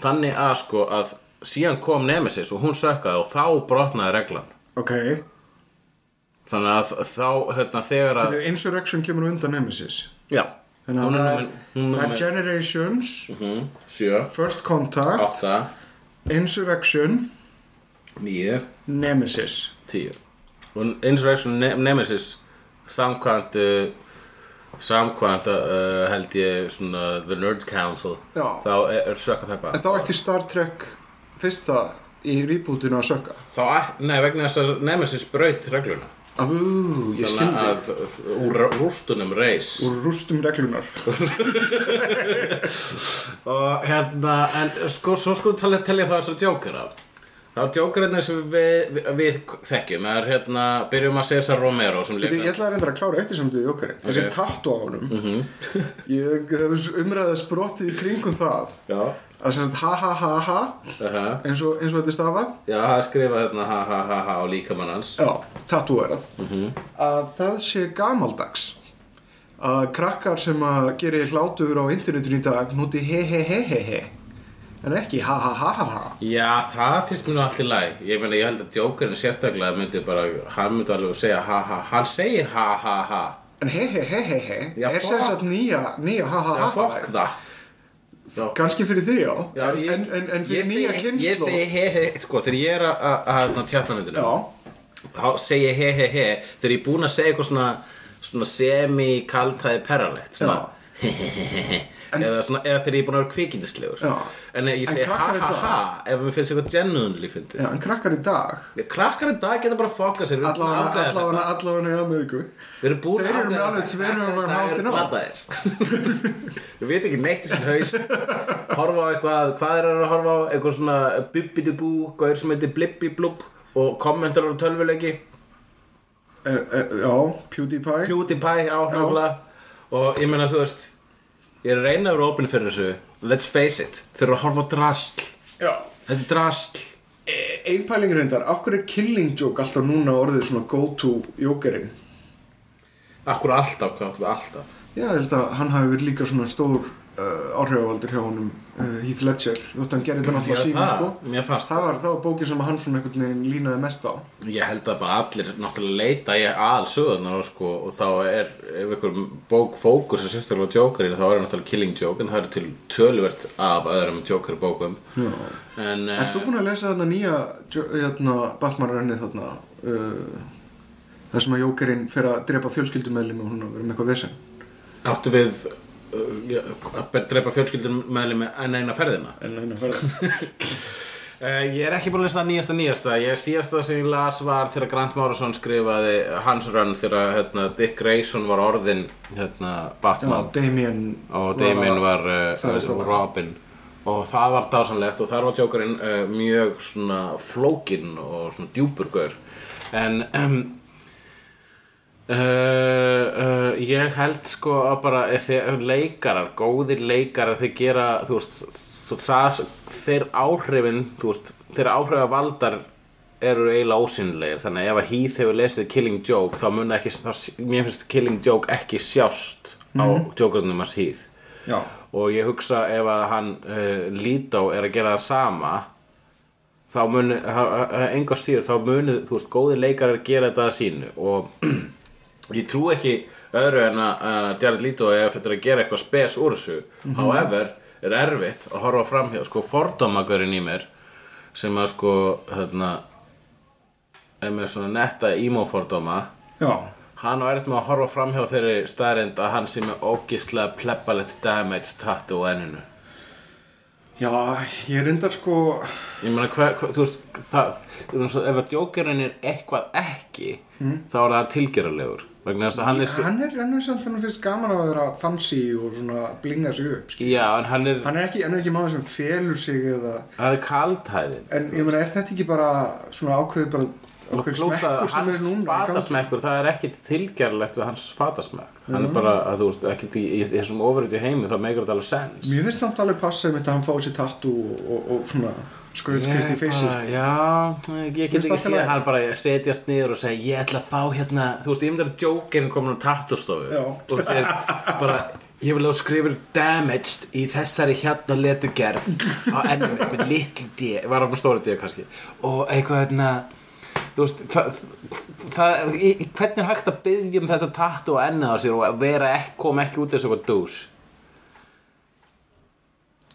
Þannig að sko að síðan kom Nemesis og hún sökkaði og þá brotnaði reglan. Ok. Þannig að þá hérna þegar að Insurrection kemur undan Nemesis. Já Þannig að það er- það er Generations númer sjö. First Contact átta. Insurrection níu. Nemesis. Tíu. Og Insurrection ne Nemesis samkvæmt uh, samkvæmt uh, held ég svona The Nerd Council. Já. þá er, er sökka það En bara þá ætti Star Trek fyrsta í rebootinu að sökka. Þá, nei, vegna þess að Nemesis braut regluna Ú, ég skil Þannig að úr rústunum reis. Úr rústum reglunar og hérna, en sko, svo sko tala, telja það þessar djókara þá djókararnir sem við, við, við þekkjum. Er hérna, byrjum að Cesar Romero sem Bíddu, Ég leika ætla að reynda að klára eftir sem þú jókarinn Þessi Ok. Mhm. tattu á honum. Ég hef umræðið sprottið í kringum það. Já, að sem sagt ha ha ha ha uh eins og, eins og þetta er stafað já, það er skrifað hérna ha ha ha ha á líkamann hans Já, tattúerað Mhm. að það sé gamaldags að krakkar sem að gera hlátur á internetinu í dag noti he he he he he en ekki ha ha ha ha ha Já, það finnst mér nú allt í lagi Ég meina, ég held að djókarinn sérstaklega myndi bara, hann myndi alveg segja ha ha, hann segir ha ha ha en he he he he he Já, er sagt nýja, nýja ha ha Já, ha fokk ha það Já, kannski fyrir því já, Já, ég, en, en, en fyrir nýja segi- Ég segi he he, sko, þegar ég er að- tjallanundinu já, þá segi ég he he he. Þegar ég er búinn að segja eitthvað svona, svona semi-kaltæði perralegt svona he he he he he eða, svona, eða þegar ég er búinn að vera kvikindislegur. En ég segi ha ha dag- ha ef mér finnst eitthvað genuinely fyndið. En krakkar í dag? Krakkar í dag geta bara fokka sér við búin að allavega í Ameríku. Við búin Þeir eru þveröfugan háttinn á. Við veit ekki neitt í sin haus. Horfa á eitthvað Hvað er að horfa á? Eitthvað svona Bibbidi-bú Gauður sem heitir Blibbi-blub Og kommentar á tölvuleiki. E, e, já, PewDiePie. PewDiePie á náttúrulega Og ég meina þú veist Ég er að reyna að vera opinn fyrir þessu. Let's face it. Þeir eru að horfa á drasl. Já. Þetta er drasl. Einn pæling reyndar, okkur er Killing Joke alltaf núna orðið svona go-to jókerinn? Akkur alltaf, hvað áttu við alltaf? Já, ég held að hann hafi verið líka svona stór uh, áhrifavaldur hjá honum Heath Ledger, þótt hann gerði þetta náttúrulega það, sko. mér fannst Það var, það var bókin sem hann svona einhvern veginn línaði mest á. Ég held að bara allir náttúrulega leita í aðal sögurnar sko, og þá er ef ykkur bók fókus er sérstaklega á Jokerinn þá er náttúrulega Killing Joke en það eru til töluvert af öðrum Joker bókum Já. en Erst þú búin að lesa þarna nýja jo- hérna, Batman-rennið þarna? Uh, þar sem að jókerinn fer að drepa fjölskyldumeðlum og hún vera með eitthvað vesen? Áttu við að drepa fjölskyldum meðlum en eina ferðina. En hérna ferða Uh, ég er ekki búin að lesa það nýjasta nýjasta. Ég síðasta sem ég las var þegar Grant Morrison skrifaði hans run þegar hérna, Dick Grayson var orðin hérna, Batman. Damien og Damien var það er uh, svo Robin. Og það var dásanlegt og þar var Jokerinn uh, mjög svona flókin og svona djúpur gaur. En um, uh, uh, ég held sko að bara eh, þeir leikarar, góðir leikarar þeir gera, þú veist það, þeir áhrifin veist, þeir áhrifa valdar eru eiginlega ósynlegir þannig að ef að Heath hefur lesið Killing Joke þá mun ekki, þá, mér finnst Killing Joke ekki sjást á Jokerunum hans Heath. Já, og ég hugsa ef að hann uh, Lító er að gera það sama þá muni engar síður, þá muni, þú veist, góði leikarar gera þetta að sínu. Og ég trú ekki öðru en að Jared Leto þetta er að gera eitthvað spes úr þessu. However, er erfitt að horfa fram hjá sko fordómagörinn í mér sem að sko hérna er með svona netta ímófordóma já, Hann á með að horfa fram hjá þeirri staðrind að hann sé með ógislega plebbalegt damage tattoo á enninu. Já, ég reyndar sko Ég meina, hver, hver, þú veist, það, ef að djókerinn er eitthvað ekki, þá er það tilgeralegur. Vegna þess að hann er, Hann er, hann er samt þannig fyrst gaman að vera fancy og svona blinga sig upp skil. já, en hann er, Hann er ekki, hann er ekki maður sem felur sig eða hann er kaldhæðin. En ég meina, er þetta ekki bara svona ákveðið bara fatasmekkur, það er ekkit tilgerlegt við hans fatasmekk. Hann er bara, að þú veist, ekkit í, í, í þessum ofurötu heimi, þá meikar þetta alveg sens. Mér finnst samt alveg passa einmitt að hann fái sér tattoo og, og, og svona skrautskrift í sko. Já, ég get ekki séð hann bara setjast niður og segja ég ætla að fá hérna, þú veist, ég myndi að jókinn komin á tattostofu Já. og segir bara, ég vil að þú skrifir damaged í þessari hérna letugerð á ennum með litlu D, var það með stóra D kannski og eitthvað hérna þú veist, það, það, hvernig er hægt að byggja um þetta tattoo á ennið á sér og vera ekki, kom ekki út þessu eitthvað dús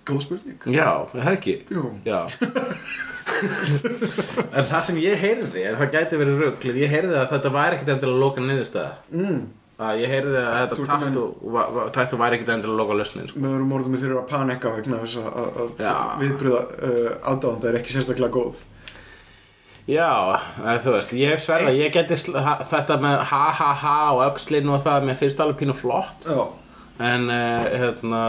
Góð spurning Já, er það ekki? Jú. Já En það sem ég heyrði en það gæti verið rugl ég heyrði að þetta væri ekkert endilega loka niðurstaða mm. að ég heyrði að þetta ert að tattoo va- va- tattoo væri ekkit endilega loka lausnin sko. með öðrum orðum við þurfum að panika vegna þess að, að, að viðbröða uh, aðdánda er ekki sérstaklega góð Já, þú veist, ég sverða, ég geti þetta með ha ha ha og öxlin og það, mér finnst alveg pínu flott. Já, en, uh, hérna,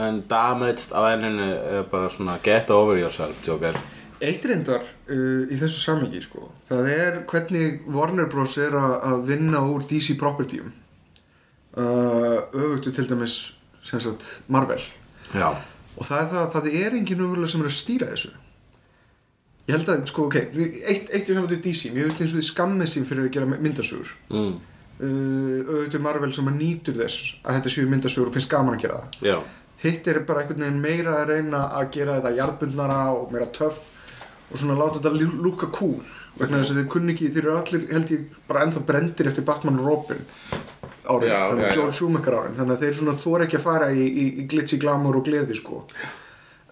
en damaged á enninu er bara svona get over yourself, joker. Eitt reyndar uh, í þessu samhengi sko, það er hvernig Warner Bros. er að vinna úr DC propertyum uh, öfugtu til dæmis sem sagt Marvel. Já, og það er það að það er engin umverulega sem er að stýra þessu ég held að, sko, ok eitt, eitt er saman til DC, mér finnst eins og þið skammið sín fyrir að gera myndasögur. Mm, uh, öfugtu Marvel sem að nýtur þess að þetta séu myndasögur og finnst gaman að gera það. Já, hitt er bara einhvern veginn meira að reyna að gera þetta jarðbundnara og meira töff og svona láta þetta lú- lúka cool. Vegna þess að þeir kunni ekki, þeir eru allir held ég bara ennþá brendir eftir Batman og Robin árin, Já, þannig já, já. George Schumacher árin. Þannig að þeir svona þóra ekki að fara í, í, í glitsi glamour og gleði sko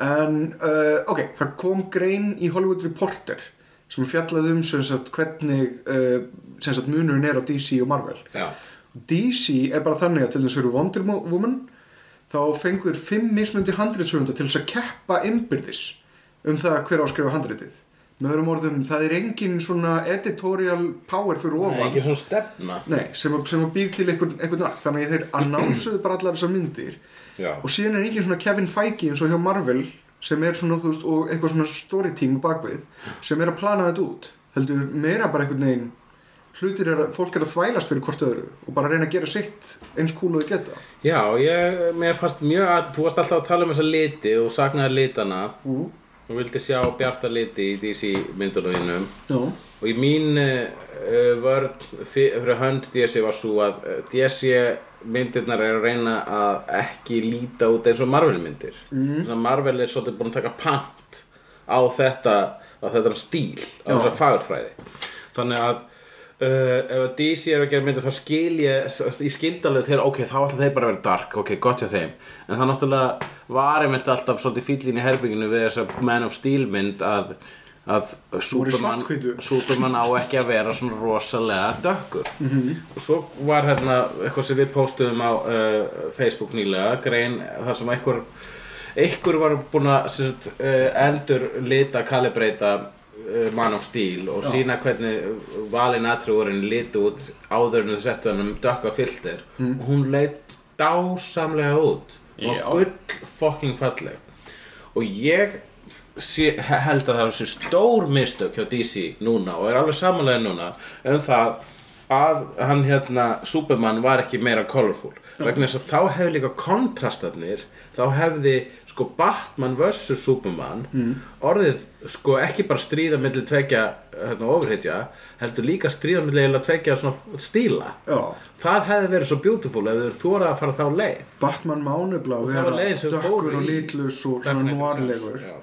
en uh, ok, það kom grein í Hollywood Reporter sem fjallaði um sem sagt hvernig uh, sem sagt munurinn er á DC og Marvel. Já. DC er bara þannig að til þess að fyrir Wonder Woman þá fengur fimm mismundi handritsöfunda til þess að keppa innbyrðis um það hver á að skrifa handritið. Með öðrum orðum, það er engin svona editorial power fyrir Nei, ofan. ekki svona stefna. Nei, sem, sem að býr til einhvern, nagg þannig að þeir annánsuðu bara allar þessar myndir Já, og síðan er engin svona Kevin Feige eins og hjá Marvel sem er svona, þú veist, og eitthvað svona story team bakvið sem er að plana þetta út heldur meira bara einhvern veginn hlutir er að, fólk er að þvælast fyrir hvort öðru og bara reyna að gera sitt eins kúl og þau geta. Já ég, mér fannst mjög að þú varst alltaf að tala um þessa liti og saknaði litana. Mm. og vildi sjá bjarta liti í DC myndunum. Já, og í mín uh, vörn fi- fyrir hönd DC var svo að uh, DC myndirnar er að reyna að ekki líta út eins og Marvel myndir mm. Marvel er svolítið búin að taka pant á þetta á þetta stíl, á Já. þessa fagurfræði þannig að Uh, ef DC er að gera myndir þá skil ég ég skildi alveg þegar ok, þá ætla þeir bara að vera dark ok, gott hjá þeim en það náttúrulega var einmitt alltaf svolítið fíllín í herbygginu við þessa Man of Steel mynd að, að Superman. Superman á ekki að vera svona rosalega dökkur -hmm. og svo var hérna eitthvað sem við póstuðum á uh, Facebook nýlega grein þar sem einhver einhver var búin að sem sagt, uh, endur lita kalibreita uh, Man of Steel og sína hvernig valin atriðurinn liti út áður en þau settu hann um dökka filter og hún leit dásamlega út og Já. gull fucking falleg og ég sé, held að það sé stór mistök hjá DC núna og er alveg samanlega núna um það að hann hérna Superman var ekki meira colorful. Vegna þess að þá hefði líka kontrastarnir þá hefði sko Batman vs Superman orðið sko ekki bara stríða milli tvekja hérna, ofurhetja heldur líka stríða milli eiginlega tvekja svona stíla. Já. Það hefði verið svo beautiful ef þau þóra að fara þá leið. Batman var vera dökkur og í litlus og svona já.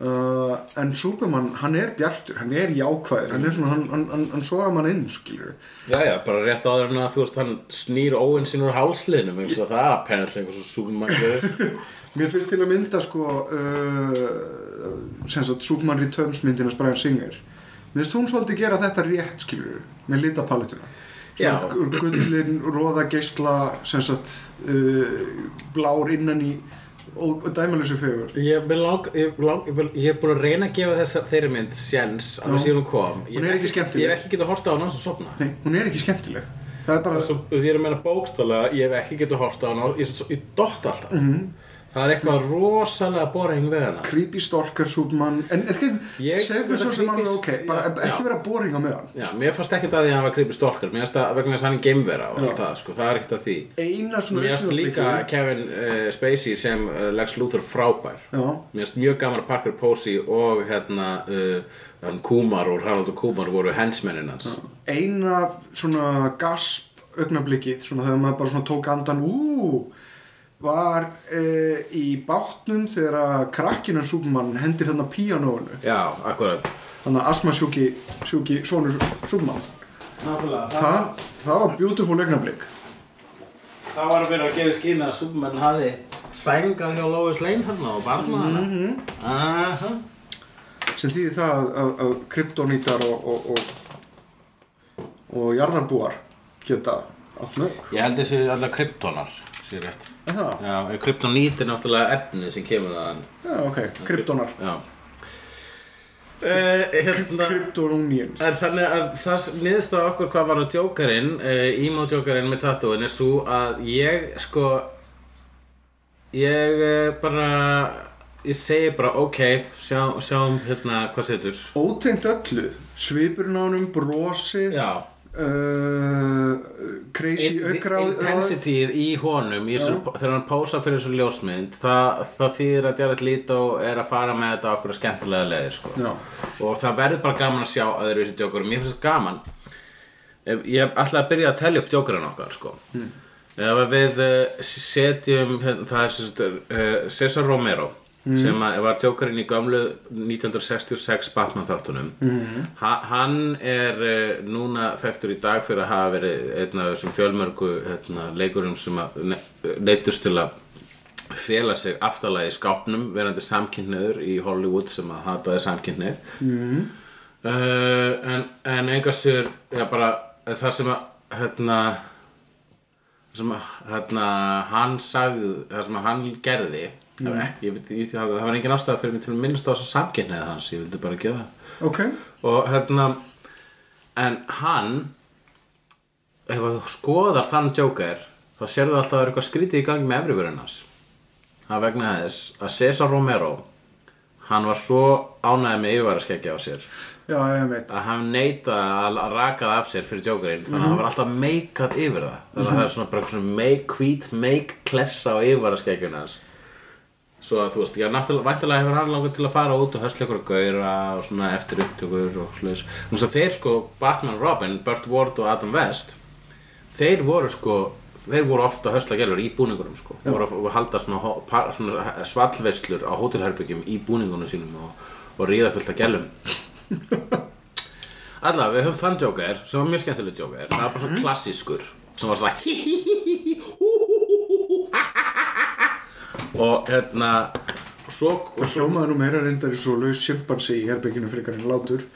Uh, en Superman, hann er bjartur hann er jákvæður, hann er svona hann, hann, hann, hann soga mann inn, skilur Já, já, bara rétt áður en að þú veist hann snýr óvinn sín úr hálsliðnum eins og það er apparently einhver svo súgumanglu Mér finnst til að mynda sko uh, sem sagt Superman Returns myndina Brian Singer. Mér finnst hún svolítið gera þetta rétt skilur með litapalettuna gullin, róða geisla sem sagt uh, blár innan í og, dæmalösu fegur Ég, ég, ég, ég er búin að reyna að gefa þessa þeirri mynd sjens alveg síðan hún kom. Ég er hef ekki skemmtileg. Ég hef ekki getað horta á hana og sopna Nei, hún er ekki skemmtileg. Það er bara, Svo, Því er að meina bókstálega, ég hef ekki getað horta á hana ég, ég dott alltaf. Mhm. Það er eitthvað rosalega boring við hana. Creepy stalker Superman. En segðu mér svo sem creepy- alveg ok bara ekki vera boring á meðan. Já, mér fannst ekkert að því að hann var creepy stalker. Mér fannst það vegna þess að hann er geimvera og allt það, sko, það er ekkert að því. Mér fannst líka Kevin uh, Spacey sem uh, Lex Luthor frábær. Mér finnst mjög gaman að Parker Posey og hérna uh, hann Kumar og Harald og Kumar voru hensmennin hans. Eina svona gasp augnablikið svona þegar maður bara svona tók andan ú var e, í bátnum þegar að krakkinu Superman hendir þarna píanóinu Já, akkurat þannig að asma sjúki, sjúki sonur Superman Nákvæmlega, það, það var beautiful augnablik það var að vera að gefa skýna að Superman hafi sængað hjá Lois Lane þarna og barnað hana Mhm. Aha. sem þýðir það að, að, að kryptonítar og, og, og, og jarðarbúar geta. Ég held þessi allar kryptonar, sér rétt. Það? Já, kryptonít er náttúrulega efni sem kemur þaðan. Já, ok, kryptonar. Já. Uh, hérna, Kryptonunions. en þannig að það niðurst á okkur hvað var á djókarinn, uh, emo-djókarinn með tattúin er svo að ég sko, ég uh, bara, ég segi bara ok, sjá, sjáum hérna hvað setur. Ótengt öllu, honum, brosið, Já. Uh, crazy aukráð. Intensityð í honum í þessu, þegar hann pósa fyrir þessu ljósmynd það, það þýðir að Jared Leto er að fara með þetta á okkur skemmtilega leiðir sko. Og það verður bara gaman að sjá öðruvísi djókurum ég finnst það gaman ég ætla að byrja að telja upp djókurinn okkar sko. Hmm. við uh, setjum hérna, það er uh, Cesar Romero Hmm. sem var djókurinn í gömlu 1966 Batman þáttunum Hmm. ha, hann er uh, núna þekktur í dag fyrir að hafa verið einn af þessum fjölmörgu hérna, leikurum sem ne neytust til að fela sig aftalega í skápnum verandi samkynniður í Hollywood sem að hataði samkynni mm. uh, en, en engastur já bara það sem að hérna sem að hérna hann sagði það sem að hann gerði það, var ekki, ég, veit- ég, það var engin ástæða fyrir mig til að minnast á þess að samkynnið hans ég vildi bara gera það. Ok, og hérna en hann ef þú skoðar þann Joker þá sérðu alltaf að það er eitthvað skrítið í gangi með efriverðin hans. Það vegna þess að Cesar Romero hann var svo ánægði með yfirvaraskeggi á sér já, að hann neita að raka það af sér fyrir Jokerinn þannig að það var alltaf meikað yfir það. Þannig að það er svona svona make, hvít make klessa á yfirvaraskeggjuna hans svo að þú veist, já, náttúrulega væntalega hefur hann langað til að fara út og höstla ykkur að gauðra og svona eftir upptökur og sluðis þannig að þeir sko, Batman og Robin, Burt Ward og Adam West þeir voru sko þeir voru ofta höstla gælur í búningunum sko. Þeir voru að halda svona, svona svallveislur á hótelherbyggjum í búningunum sínum og, og ríða fullt af gælum. Alla, við höfum þann Joker sem var mjög skemmtileg Joker. Það var bara svo klassískur sem var svona og hérna og Það hljómaði nú meira reyndar í svo laus simpansi í herbygginu frekar en látur.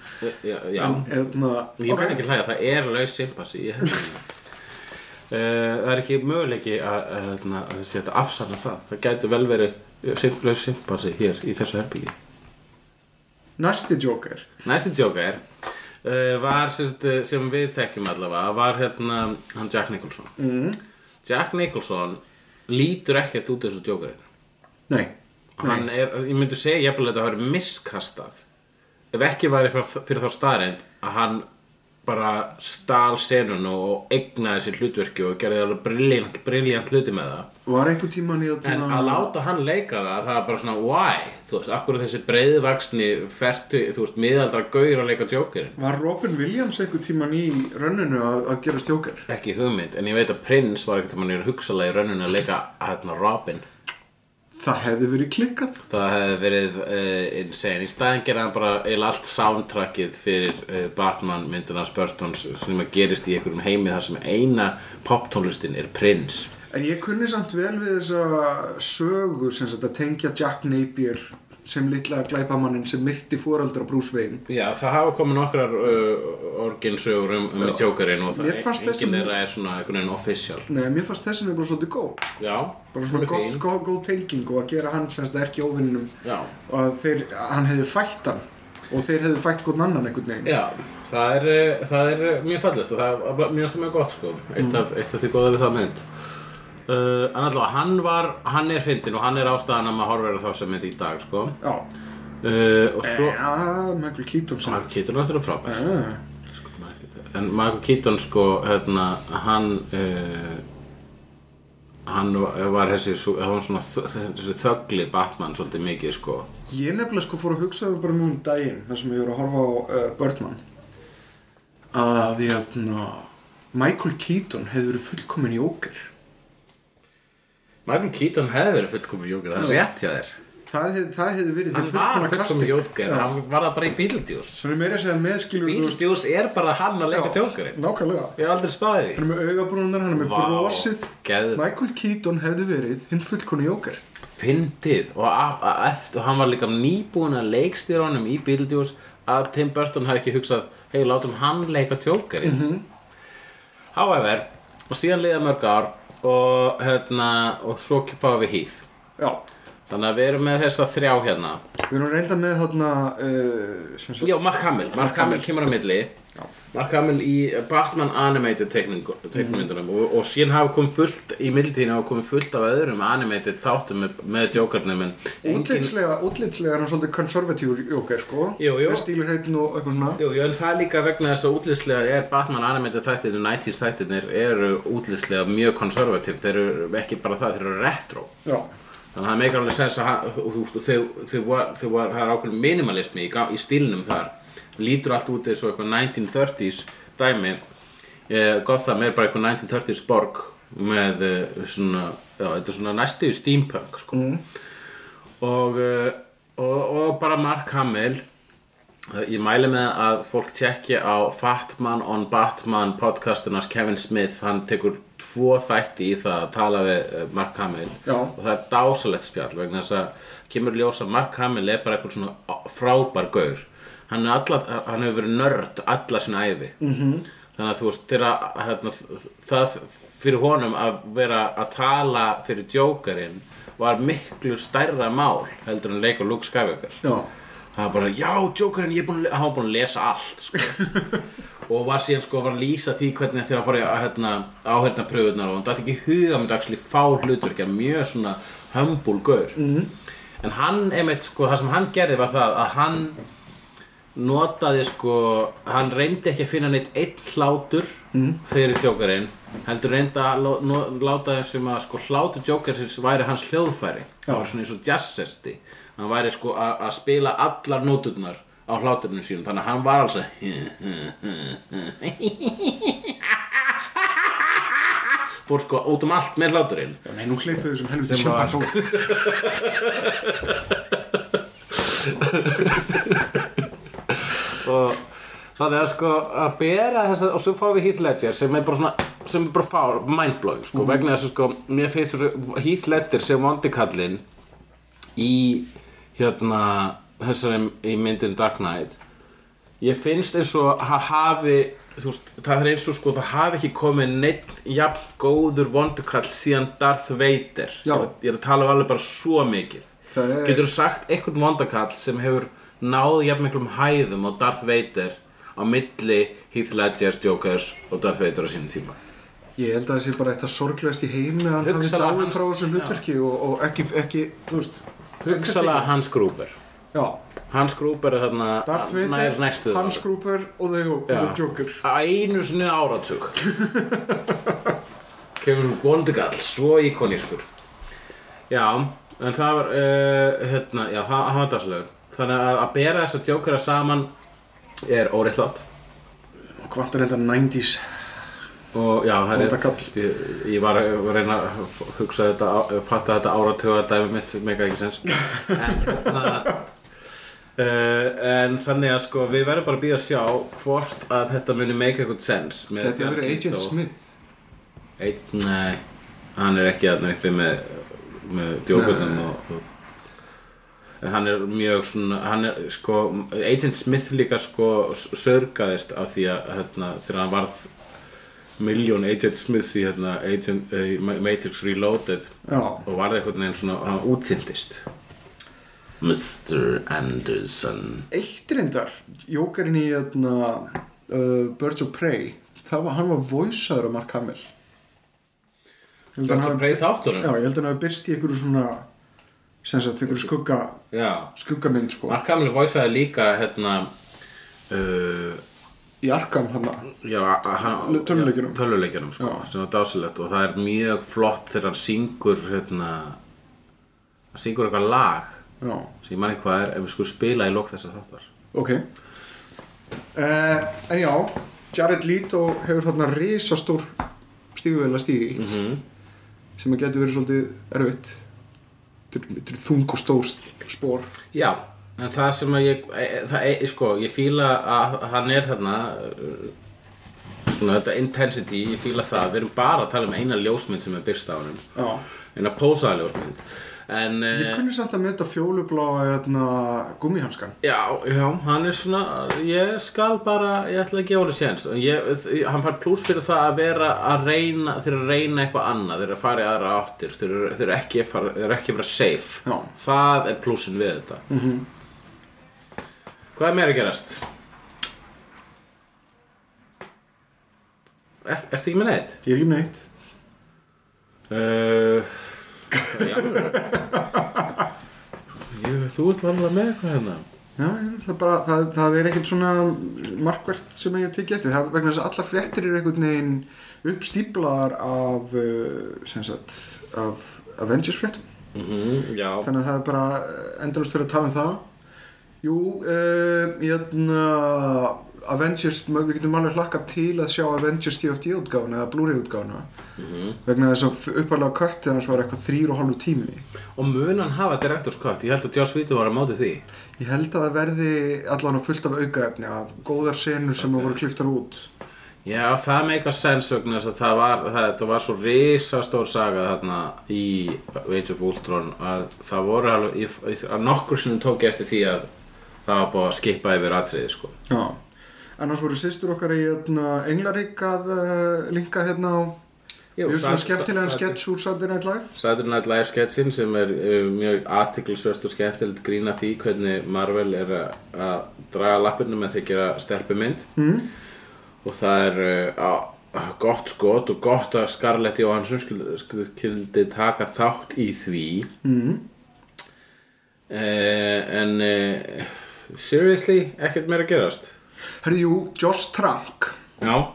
já, já, Eðna, ég kann ekki hlæja, það er laus simpansi í hérna Uh, það er ekki möguleiki að, að, þessi þetta afsanna það það gæti vel verið laus simpansi hér í þessu herbyggi Næsti Joker. Næsti Joker uh, var sagt, uh, sem við þekkjum allavega var hérna hann Jack Nicholson. Mm. Jack Nicholson lítur ekkert út þessu Jokerinn Nei. hann er, ég myndi segja jafnvel að þetta hafi miskastað. Ef ekki væri fyrir, þá staðreind að hann bara stál senun og eignaði sér hlutverki og gerði alveg briljant, briljant hluti með það. Var einhver tíman í en að láta hann leika það það er bara svona why, þú veist, akkur þessi breiðvaksni fertu, þú veist, miðaldra gaur að leika Jokerinn? Var Robin Williams einhver tíman í rönninu að, að gera Joker? ekki hugmynd, en ég veit að Prince var ekkert að mann er hugsalega í rauninu að leika hérna Robin Það hefði verið klikkað. það hefði verið uh, insane í staðin gerði hann bara eiginlega allt soundtrackið fyrir uh, Batman myndina Burtons sem gerist í einhverjum heimi þar sem eina poptónlistin er Prince En ég kunni samt vel við þessa sögu sem að tengja Jack Napier sem litla glæpamannin sem myrti foreldra Bruce Wayne. Já, það hafa komið nokkrar uh, orginsögur um, um tjókarinn og það fannst þessi- enginn þeirra er svona einhvern veginn official Nei, mér fannst þessin er bara svolítið góð. Sko. Já, Bara svona er fín. góð, góð tenging og að gera hann semst ekki óvinninum Já, og að þeir, hann hefði fætt hann og þeir hefði fætt hvern annan einhvern veginn. Já, það er, uh, það er uh, mjög fallegt og það er mjög það mjög gott sko eitt, af, eitt af því góða við það mynd uh, En allavega, hann var, hann er fyndin og hann er ástæðan að maður horfir á þá sem mynd í dag sko. Já, uh, Og svo, ja, Michael Keaton sem Michael Keaton er náttúrulega frábær. Ah, En Michael Keaton sko, hérna, hann uh, hann var þessi, þessi þögli Batman svolítið mikið sko. Ég nefnilega sko fór að hugsa það bara nú um daginn þar sem ég voru að horfa á uh, Birdman. Að ég hérna Michael Keaton hefði verið fullkomin Joker Michael Keaton hefði verið fullkomin jóker, það er rétt hjá þér. Það, hef, það hefði verið Hann þitt var fullkomna fullkomin casting. jóker, Já. hann var það bara í Beetlejuice. Svo er meira að segja meðskilur Beetlejuice er bara hann að leika tjókarinn Nákvæmlega. Ég hef aldrei spáðið því. Hann er með augabrúnar, hann er með brosið. geð- Michael Keaton hefði verið hinn fullkonni Joker. Fyndið og, eftir, hann var líka nýbúin að leikstýra honum í Beetlejuice að Tim Burton hafi ekki hugsað hei, og síðan liða mörg ár og, hérna, og svo fáum við hýð. Já, þannig að við erum með þessa þrjá hérna við erum reynda með þarna uh, Já, Mark Hamill, Mark Hamill. Kemur á milli. Mark Hamill í Batman Animated teikningu- teiknumyndunum og, og síðan hafa komið fullt í mildtíðinu hafa komið fullt af öðrum animated þáttum með, með Jokarnum en engin, er hann svolítið konservatífur jóker, sko. Stílur heitin og eitthvað svona. Jú, en það líka vegna þess að útlýslega er Batman animated þættirnir, 90s þættirnir eru útlýslega mjög konservativ þeir eru ekki bara það, þeir eru retro. Já, þannig að það meikar alveg sens að það er ákveðin minimalismi í, í stílnum þar. Lítur allt út eins og eitthvað 1930s dæmi. Eh, Gotham er bara eitthvað 1930s borg með eh, svona já, þetta er svona næstu steampunk sko. og, eh, og, og bara Mark Hamill Ég mæli með að fólk tjekki á Fatman on Batman podcastunars Kevin Smith, hann tekur tvo þætti í það að tala við eh, Mark Hamill. Já. og það er dásalegt spjall vegna þess að kemur í ljós að Mark Hamill er bara eitthvað svona frábær gaur. Hann, alla, hann hefur verið nörd alla sinna æfi -hmm. þannig að þú veist þegar hérna, það fyrir honum að vera að tala fyrir Jokerinn var miklu stærra mál heldur en leik og Luke Skywalker. Já, það var bara, já, Jokerinn, ég er búin að, hann var búin að lesa allt sko. og var síðan sko, var að lýsa því hvernig þegar að fara í hérna, áherna pröfunar og hann dætti ekki huga með dagsli fá hlutverkja, mjög svona hömbul gaur. Mm. en hann, einmitt, sko, það sem hann gerði var það að hann notaði sko, hann reyndi ekki að finna neitt einn hlátur fyrir Jokerinn, heldur reyndi að láta þessum að sko hlátur Jokerins væri hans hljóðfæri. Það var svona eins og jazzesti hann væri sko að að spila allar nóturnar á hláturinu sínum. Þannig að hann var alls að fór sko út um allt með hláturinn. Nei, nú helviti Sem var- sjimpans út og þannig að sko að bera þess að og svo fáum við Heath Ledger sem er bara svona sem er bara fár, mindblowing sko vegna þess að sko mér finnst Heath Ledger sem vondikallinn í hérna þessari í myndin Dark Knight. Ég finnst eins og að hafi veist, það er eins og sko það hafi ekki komið neitt jafn góður vondukall síðan Darth Vader. Já. ég er að tala um alveg bara svo mikið. Það getur þú sagt einhvern vondakall sem hefur náð jafn miklum hæðum á Darth Vader á milli Heath Ledger's Jokers og Darth Vader á sínum tíma? Ég held að það sé bara eitt að sorglegast í heimi að hann hafi dáið frá þessu hlutverki og, og ekki, ekki, þú veist hugsalega Hans Gruber. Já, Hans Gruber er þarna Darth nær Vader, næstu Hans Gruber og The, the Joker. Einu sinni áratug. Kemur vondugall svo íkonískur. Já, en það var uh, hérna, já, það, var daslegur þannig að, að bera þessa Jokera saman er óreittlátt og hvort er þetta 90s og já, það er ég, ég var að reyna að hugsa þetta, fatta þetta áratuga dæmi mitt, mega ekki sens. En Uh, en þannig að sko við verðum bara að býða að sjá hvort að þetta muni make eitthvað sense með Þetta Jared Agent. Smith. Eitt, nei, hann er ekki aðna uppi með, með djókunum og, og hann er mjög svona, hann er sko, Agent Smith líka sko sörgaðist af því að hérna, þegar hann varð miljón Agent Smiths í hérna, Agent, uh, Matrix Reloaded. Já, og varð eitthvað neginn svona, hann útþyndist Mr. Anderson. Eitt reyndar Jókerinn í hérna, uh, Birds of Prey það var, hann var voiceaður af Mark Hamill. Ég held að hann Þetta hafi- breið þáttunum? Já, ég held að hann hafi byrst í einhverju svona sem sagt, einhverju skugga Já. skuggamynd sko. Mark Hamill voiceaði líka hérna uh, í Arkham hann Já, a- hann, Le- tölvuleikjunum. já, tölvuleikjunum sko, Já. sem var dásilegt og það er mjög flott þegar hann syngur hérna, hann syngur eitthvað lag Já, sem ég man ekki hvað er ef við sko spila í lók þess að þáttar ok uh, En já, Jared Leto hefur þarna risastór stíguvel að stígi mm -hmm. sem að getur verið svolítið erfitt er- er þung og stór spór Já, en það sem að ég e, það, e, sko, ég fíla að hann er uh, svona þetta intensity, ég fíla það við erum bara að tala um eina ljósmynd sem er byrst á Já, eina pósaða ljósmynd En, Ég uh, kunni samt að meta fjólubláa hérna, gummihanskan já, já, hann er svona, ég skal bara, ég ætla að gefa hann séns. Ég, þ- hann fær pluss fyrir það að vera að reyna, þeir að reyna eitthvað annað, þeir að fara í aðra áttir, þeir þeir ekki, að ekki að vera safe. Já. Það er plussin við þetta. -hmm. Hvað er meira gerast? Er, ertu ekki með neitt? Ég er ekki með neitt. Uh, já, Jú, þú ert varlega með eitthvað hérna. Já, það, bara, það, það er ekkert svona markvert sem ég tekið eftir. Það er vegna þess að allar fréttir eru einhvern veginn uppstíplaðar af, sem sagt, af Avengers fréttum. Mm Já, þannig að það er bara endalust fyrir að tala um það Jú, uh, hérna Avengers, við getum alveg hlakka til að sjá Avengers DFD útgáfuna eða Blu-ray útgáfuna. Vegna þess að uppalega köttið hans var eitthvað þrýr og hálfu tími. Og mun hann hafa direktorskott Ég held að Joss Vítið var að móti því. Ég held að það verði allan á fullt af aukaefni af góðar senur sem okay. voru kliftar út. Já, það meika sens vegna þess að það var, það, var svo risastór saga þarna í Age of Ultron að það voru alveg, að nokkur sinnum tók eftir því að það var búið að skipa yfir atriði sko. Já Annars voru sýstur okkar í hérna, Englarík að uh, linka hérna á Mjög svona skemmtilegan sketch úr Saturday Night Live Saturday Night Live sketsin sem er uh, mjög aðtiklisvert og skemmtilegt grína því hvernig Marvel er að, að draga lappirnu með því að gera stelpumynd mm. og það er uh, á, gott skot og gott að Scarlett Johansson skildi, taka þátt í því mm. en uh, seriously ekkert meira að gerast? Herði, jú, Josh Trank. Já,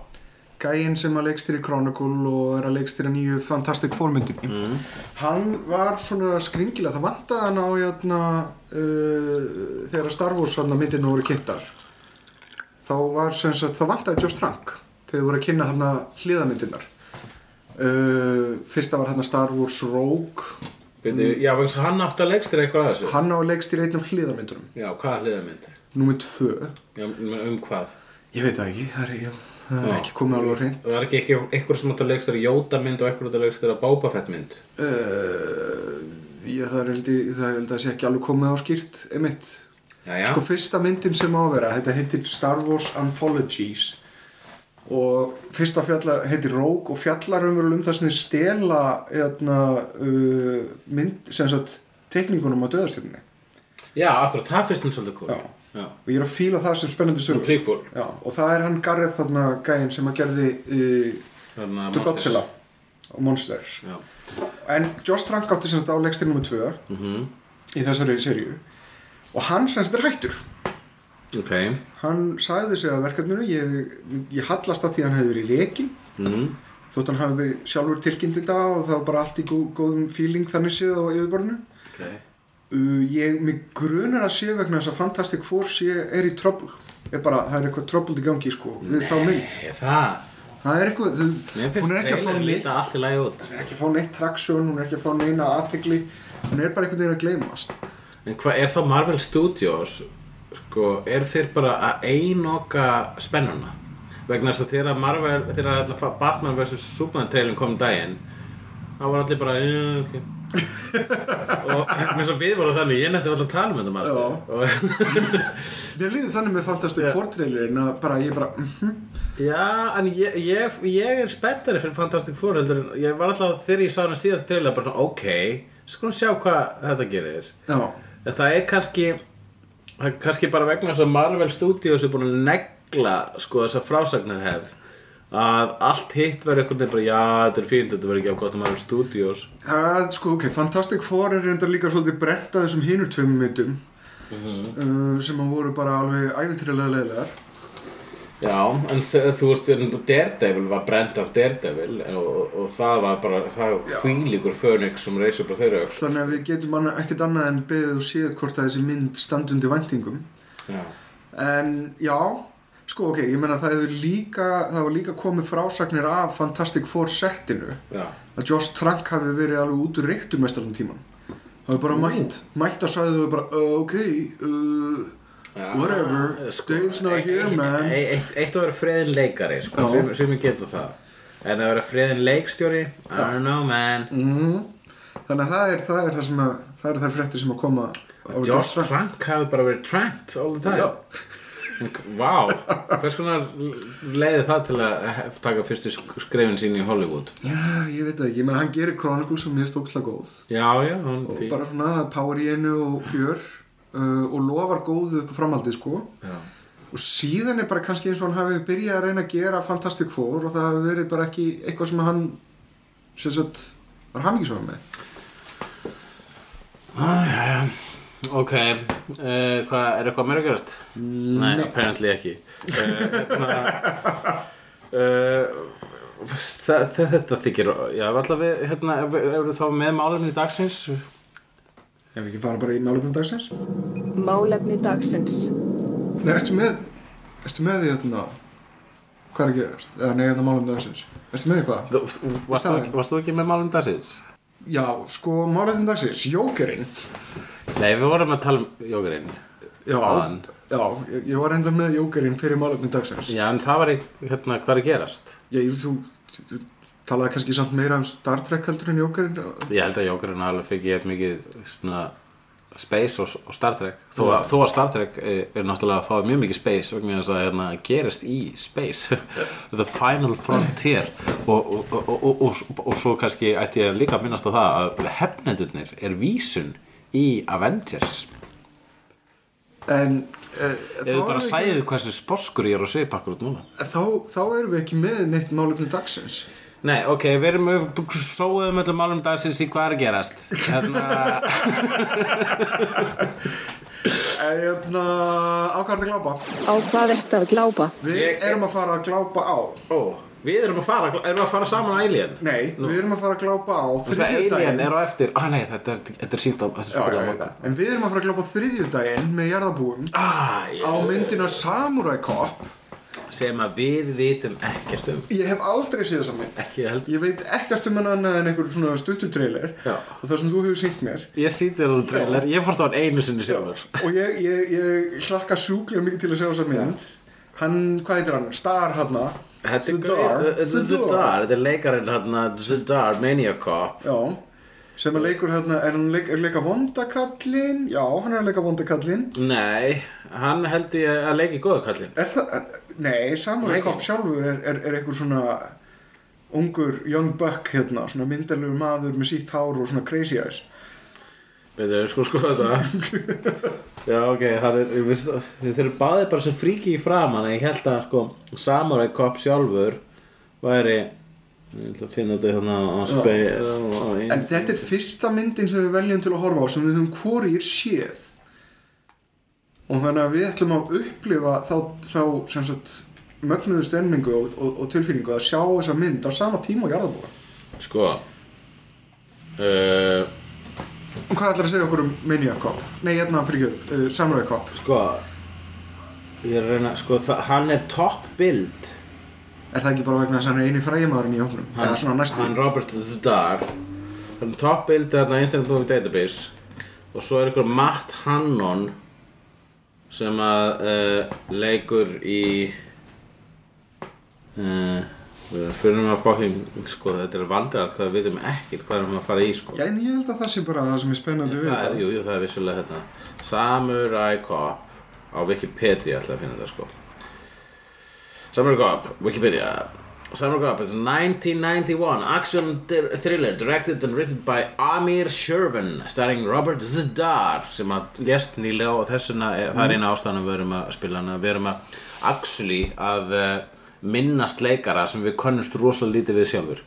Gæinn sem að leikstýri Chronicle og er að leikstýra nýju Fantastic Four myndinni. Mm. Hann var svona skringilega Það vantaði hann á hérna, uh, þegar Star Wars myndinu voru kynntar. Þá var sem sagt, það vantaði Josh Trank þegar voru að kynna hérna hliðamyndinar uh, Fyrsta var hérna Star Wars Rogue byrju, já vegna að hann átti að legstir eitthvað að þessu. Hann á að leikstýra einnum hliðamyndunum Já, hvað hliðamynd? Númer tvö. Já, um hvað? Ég veit það ekki, það er, ég, það er Já. ekki komið alveg hreint. Það var ekki einhver sem átti að leikstara Jóta mynd og einhver átti að leikstara Boba Fett mynd uh, það, er, held ég- það er held að sé ekki alveg komið á skýrt einmitt. Jæja, Sko fyrsta myndin sem á að vera, þetta heitir Star Wars Anthologies og fyrsta fjalla heitir Rogue og fjallar um það sem þið stela eðna, uh, mynd, sem sagt tekningunum á döðastjörnunni já, akkurat, það finnst mér svolítið cool og ég er að fíla það sem spennandi sögur og það er hann Gareth þarna gæinn sem að gerði uh, The. Godzilla og Monsters Já. en Josh Trank átti sem sagt á leikstir nr. 2 Mhm. í þessari seríu og hann sem sagt er hættur Ok. Hann sagði sig að verkefninu ég, ég hallast að því að hann hefði verið lekin mm. þótt hann hafi sjálfur tilkynnt þetta og það var bara allt í gó, góðum feeling þannig séð á yfirborðinu. Okay. uh, ég mig grunar að sé vegna þess að Fantastic Four sé, er í trouble er bara, það er eitthvað trouble í gangi sko, við þá mynd. Það? Það er eitthvað, Mér hún er ekki að fá neitt líta allt í lagi út. hún er ekki að fá neitt traksjón, hún er ekki að fá neina aðtegli hún er bara einhvern veginn að gleymast. En hvað er þá Marvel Studios sko, er þeir bara að einoka spennuna? Vegna þess að þegar Marvel þegar Batman vs. Superman trailin kom um daginn þá var allir bara "Já, ok. Og eins og við vorum þannig ég nætti alltaf að tala um þetta maður og mér líður þannig með Fantastic Já. Four trailerin að bara, ég bara, mhm. Já, en ég, ég, ég er spenntari fyrir Fantastic Four heldur en ég var alltaf þegar ég sá hana síðast trailer bara ok, skulum sjá hvað þetta gerir. Já, en það er kannski það er kannski bara vegna þess að Marvel Studios er búin að negla sko þessa frásagnar hefð að allt hitt verður einhvern veginn bara já, þetta er fínt, þetta verður ekki af gott Marvel Studios. Það, sko, ok, Fantastic Four er reyndar líka svolítið brett að þessum hinur tveimum myndum uh, sem að voru bara alveg ævintýralega leðilegar Já, en þú veist, Daredevil var brent af Daredevil og, og, og það var bara, það Já. hvílíkur Phoenix sem reisur bara þeirra öxl Þannig að við getum ekkert annað en beðið og séð hvort að þessi mynd standi undir væntingum. Já, En já, sko, ok, ég meina það hefur líka, það var líka komið frásagnir af Fantastic Four settinu. Já, að Josh Trank hafi verið alveg út úr reyktum mest allan tíman Það hefur bara mætt, mætt að svæðið og bara, uh, ok, uh, já. Whatever. Dave's not here, man. Eitt, eitt, eitt að vera friðin leikari, sko, Já. sem, sem ég geta það. En að vera friðin leikstjóri, I don't know man. Mm, þannig að það er það, er það sem að það eru þær fréttir sem að koma á Josh Trank hafi bara verið tranked all the time. Vá, hvers konar leiði það til að taka fyrstu skrefin sín í Hollywood? Já, ég veit ekki, menn hann gerir Chronicles sem mér stóksla góð. Já, já, hann og fín. bara svona er power í einu og fjör uh, og lofar góðu upp á framhaldið sko Já. og síðan er bara kannski eins og hann hafi byrjað að reyna að gera Fantastic Four og það hafi verið bara ekki eitthvað sem hann sem sagt var hamingisvæm með Ok, uh, hvað, er eitthvað meira gerast? Nei, apparently ekki uh, uh, Þetta þykir, já, allavega við, hérna, eru þá með málefni dagsins? Ef við ekki fara bara í málefnum dagsins Málefni dagsins. Nei, ertu með ertu með því hérna hvað er að gerast? Eða nei, hérna málefnum dagsins Ertu með eitthvað? Þú- Varst þú, þú ekki með málefni dagsins? Já, sko, málefnum dagsins, Jókerinn Nei, við vorum að tala um jógurinn Já, Áðan. já ég, ég var enda með Jókerinn fyrir málefnum dagsins Já, en það var ekki, hérna, hvað er að gerast? Já, ég, þú, þú, þú talaði kannski samt meira um Star Trek heldur en Jókerinn Ég held að jógurinn alveg fikk ég mikið svona space og, og Star Trek. Þó að, þó að Star Trek er, er náttúrulega að fá mjög mikið space vegna þess að hérna, gerist í space. The final frontier. Og, og, og, og, og, og svo kannski ætti ég líka að minnast á það að hefnendurnir er vísun í Avengers. En uh, ef við bara sæðu hversu sporskur ég er á svip akkurat núna. Þá, þá erum við ekki með neitt málefnum dagsins Nei, ok, við erum við sóðum öllum málum dagsins í hvað er að gerast. Hérna, En hérna, á hvað er að glápa? Á hvað ertu að glápa? Við erum að fara að glápa á. Ó, Við erum að fara, erum að fara saman á Alien? Nei, við erum að fara að glápa á Þess að Alien er á eftir. Ah, Nei, þetta er, þetta er sínt á þetta er já, á það. En við erum að fara að glápa á þriðjudaginn með jarðabúum ah, á myndina Samurai Cop Sem að við vitum ekkert um. Ég hef aldrei séð þessa mynd. Ekki held Ég veit ekkert um hann annað en einhver svona stuttutrailer og það sem þú hefur sýnt mér. Ég sýti þér á trailer, ég hort á hann einu sinni sjálfur. Og ég, ég, ég hlakka sjúklega mikið til að sjá þessa mynd. Hann, hvað heitir hann? Star hann gauð- þetta er Zidar, þetta er leikarinn hérna Zidar, Maniac Cop Já sem að leikur hérna, er hann leik, er leika vondakallin? Já, hann er að leika vondakallin Nei, hann held ég að leiki góða kallinn Er það, nei, Samurai Nei. Cop sjálfur er, er, er einhver svona ungur young buck hérna, svona myndalegur maður með sítt hár og svona crazy eyes Betur, sko sko þetta Já, ok, það er, veist Þeir eru báðir bara svo fríki í framan en ég held að sko Samurai Cop sjálfur væri ég ætla að finna þetta hérna á spei En þetta er fyrsta myndin sem við veljum til að horfa á sem við höfum hvorir séð. Og þannig að við ætlum að upplifa þá, þá sem sagt mögnuðu stemningu og, og, og tilfinningu að sjá þessa mynd á sama tíma og jarðabúa Sko uh, Og hvað ætlar að segja okkur um Maniac Cop? Nei, hérna fyrir ekki, uh, Samurai Cop Sko Ég er að reyna, sko, það, hann er top build Er það ekki bara vegna þess að hann er eini frægjamaðurinn í hóknum? hann, Eða svona næstu hann Robert Zdar. Hann er top build þarna Internet Movie Database. Og svo er ykkur Matt Hannon sem að uh, leikur í uh, fyrir að fokking sko þetta er vandrar hvað við veitum ekkert hvað erum að fara í sko. Já, en ég held að það sé bara það sem er spennandi við það er, þetta. jú, jú, það er vissulega hérna. Samurai Cop á Wikipedia ætla að finna þetta sko Samurai Cop, Wikipedia Samurai Cop is a 1991 action thriller directed and written by Amir Shervan starring Robert Zdar sem að lést nýlega og þessuna er, það er eina ástæðan við erum að spila hana við erum að actually að uh, minnast leikara sem við könnumst rosalega lítið við sjálfur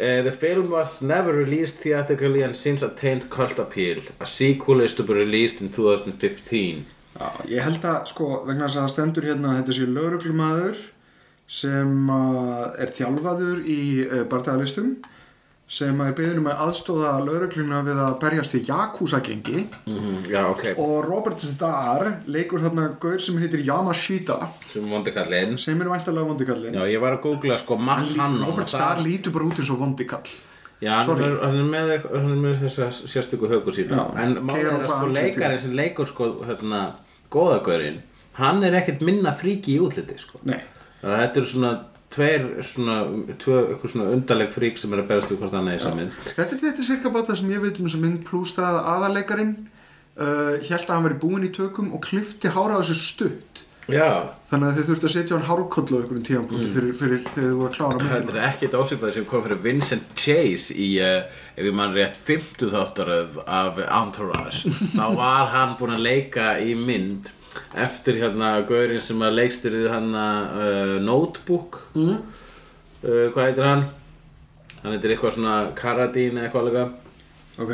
Uh, the film was never released theatrically and since attained cult appeal. A sequel is to be released in 2015. Já, ég held að, sko, vegna þess að það stendur hérna þetta sé lauruglumadur sem er þjálfaður í uh, barndagalistum sem er beðin um að aðstóða laurugluna við að berjast í Yakuza-gengi Mm Já, ok. og Robert Zdar leikur þarna gaur sem heitir Yamashita Sem vondikallinn. sem er væntalega vondikallin Já, ég var að googla sko. Robert Starr lítur bara út eins og vondikall Já, hann er, hann er með, hann er með þessa sérstöku högur sína. Já, En málið keyra er að sko leikarinn sem leikur sko hérna góðagörinn, hann er ekkert minna fríki í útliti sko. Nei, að þetta er svona tveir svona, svona undarleg frík sem er að berast við hvort annað í saman Þetta er þetta cirka það sem ég veit um þessa mynd pluss það að aðaleikarin uh, held að hann veri búinn í tökum og klifti hára á þessu stutt Já, þannig að þið þurftu að setja hann hárkollu á einhverjum tíðanbúti fyrir, fyrir þegar þið voru að klára þetta myndina. er ekkit ósýpaði sem kom fyrir Vincent Chase í, uh, ef ég mann rétt, 50 þáttaröð af Entourage. Þá var hann búinn að leika í mynd eftir hérna gaurinn sem að leikstyrði hann uh, Notebook. Mm. uh, hvað heitir hann? hann heitir eitthvað svona Karadín eða eitthvað alveg Ok,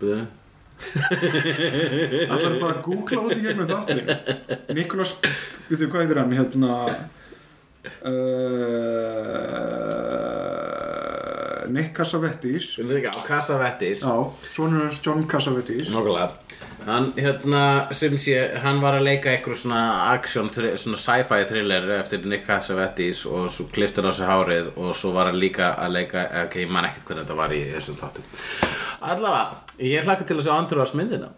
Byrju. Allar bara að googla út í gegnum þáttin Nikolas, veitum hvað heitir hann hérna uh, Nick Cassavetes. Á Cassavetes. Hans John Cassavetes. Nókulega Hann, hérna, sem sé, hann var að leika eitthvað svona action, svona sci-fi thriller eftir Nick Cassavetes og svo kliftur á sig hárið og svo var hann líka að leika, eh, ok, ég man ekkert hvernig þetta var í þessum þáttum. Allavega, ég hlakka til að sjá Andrúars myndina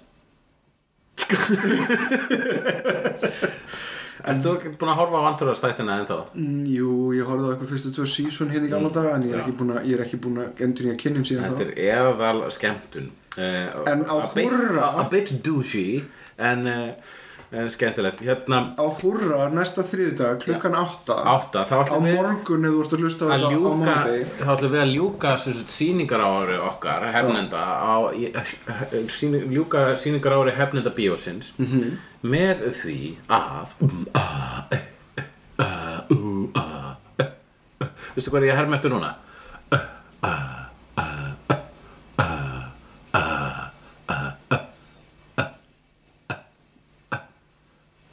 Ertu ekki búin að horfa á Andrúars þættina ennþá? mm, Jú, ég horfði á eitthvað fyrstu tvö season hérna í gamla daga en ég er ekki búin að, ég er ekki búin að endur kynnin síðan Þetta þá. er eðal skemmtun uh, En á a bit- húrra. A, a bit douchey en, uh, en skemmtilegt Hérna, Á húrra næsta þriðudag klukkan átta átta, þá á ætlum við morgun ef þú ert að hlusta á að þetta á þá ætlum við að ljúka sýningar ári okkar hefnenda á, sýni, ljúka sýningar ári hefnenda bíósins -hmm. með því að a, a, ú, a, e. veistu hvað er ég að herma eftir núna?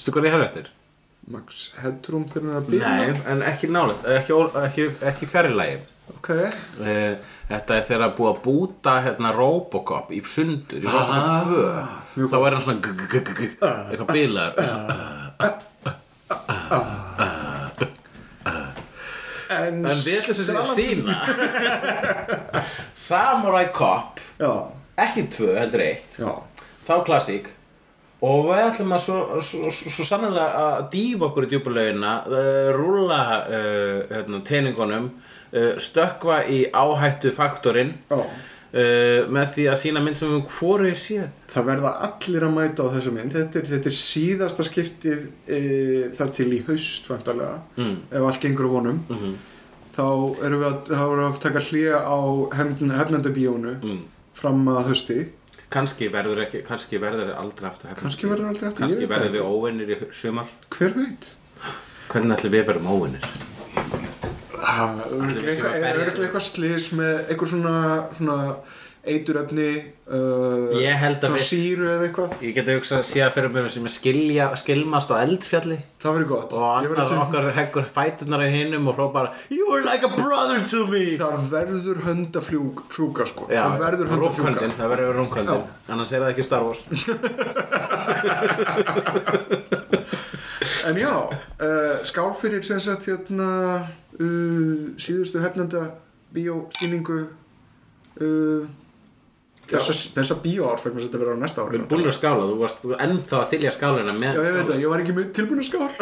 Veistu hvað ég herma eftir? Max Headroom þegar hann er að byrja Nei, en ekki nálega, ekki, ekki, ekki færrilægi Ok, Þetta er þegar að búa að búta hérna Robocop í sundur í Robocop 2 þá er hann svona eitthvað bilaður. En, En við ætlum sem sína Samurai Cop. Ekki tvö, heldur eitt. Já. Þá klassík og við ætlum að svo, svo, svo, sannlega að dýfa okkur í djúpulegina uh, rúlla uh, hérna, teiningunum uh, stökkva í áhættu faktorinn uh, með því að sína mynd sem við hvoru ég séð Það verða allir að mæta á þessu mynd Þetta er, þetta er síðasta skiptið e, þar til í haust vantarlega Mm. ef allt gengur vonum Mhm. þá erum við að, að taka hlýja á hefnendabíónu mm. fram að hausti kannski verður ekki kannski verður aldrei aftur. Kannski verður aldrei aftur, kannski verður það við óvinnir í sumar Hver veit? hvernig ætlum við verðum óvinnir að berja- er eitthvað slís með eitthvað svona, svona eituröfni uh, að síru eða eitthvað. Ég geti hugsað síðan fyrir mér sem er skilja, skilmast á eldfjalli. Það verður gott. Og annar okkar heggur fætunar í hinnum og hrópar You are like a brother to me. Það verður hönd að fljúg, fljúga sko. Já, Það verður hönd að rúmkvöldin, fljúga það verður rúmkvöldin annars er það ekki Star Wars. En já, uh, skál fyrir sem sagt hérna uh, síðustu hefnenda bíósýningu uh, þessa, bíóárs þess að þetta verður á næsta ári Við erum búin að skála, þú varst ennþá að þylja skálina með Já, ég veit það, ég var ekki með- tilbúin að skál.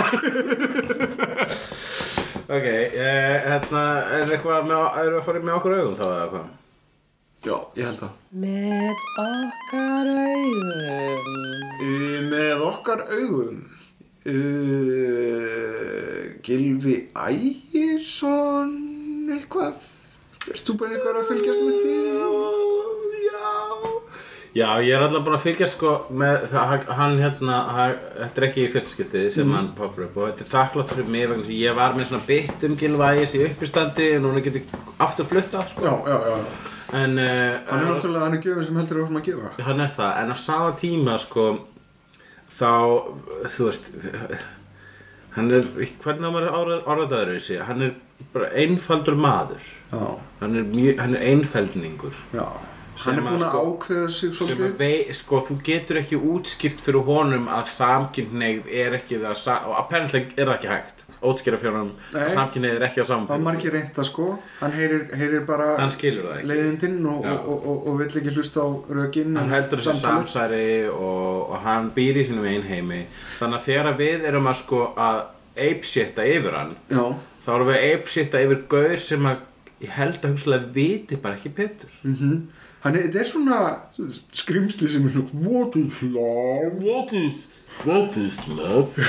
Ok, eh, hérna, er eitthvað með, eru að fara með okkur augum þá eða hvað? Já, ég held það. Með okkar augum. uh, Með okkar augum. Uh, Gilvi Ægjesson eitthvað Erst þú bara eitthvað að fylgjast með því? Já Já, ég er alltaf bara að fylgja sko með það, hann hérna, þetta er ekki í fyrsta skiptið sem hann poppar upp og þetta er þakklátt fyrir mig vegna að ég var með svona bytt um gilvægis í uppistandi og núna get ég aftur flutta sko. Já, já, já, en uh, Hann er náttúrulega, hann er gjöfum sem heldur áfram að gefa. hann er það, en á sama tíma sko þá, þú veist hann er, hvernig á maður orða, orðaður þessi, hann er bara einfaldur maður. Hann er, mjög, hann er einfeldningur. Já Hann er að búin að sko- ákveða sig að svolítið. vei, sko, þú getur ekki útskýrt fyrir honum að samkynneigð er ekki það og apparently er það ekki hægt útskýra fyrir honum Nei. að samkynneigð er ekki á Það var saman margir reynt það sko. Hann heyrir, heyrir bara það leiðindinn og, og, og, og vill ekki hlusta á rökin hann heldur þessi samsæri og, og hann býr í sínum einn heimi. Þannig að þegar við erum að sko að apeshita yfir hann Já, þá erum við apeshita yfir gaur sem að ég held að hugsalega viti bara ekki betur. Mhm. Hann er, þetta er svona skrimsli sem er svona What is love? What is, what is love?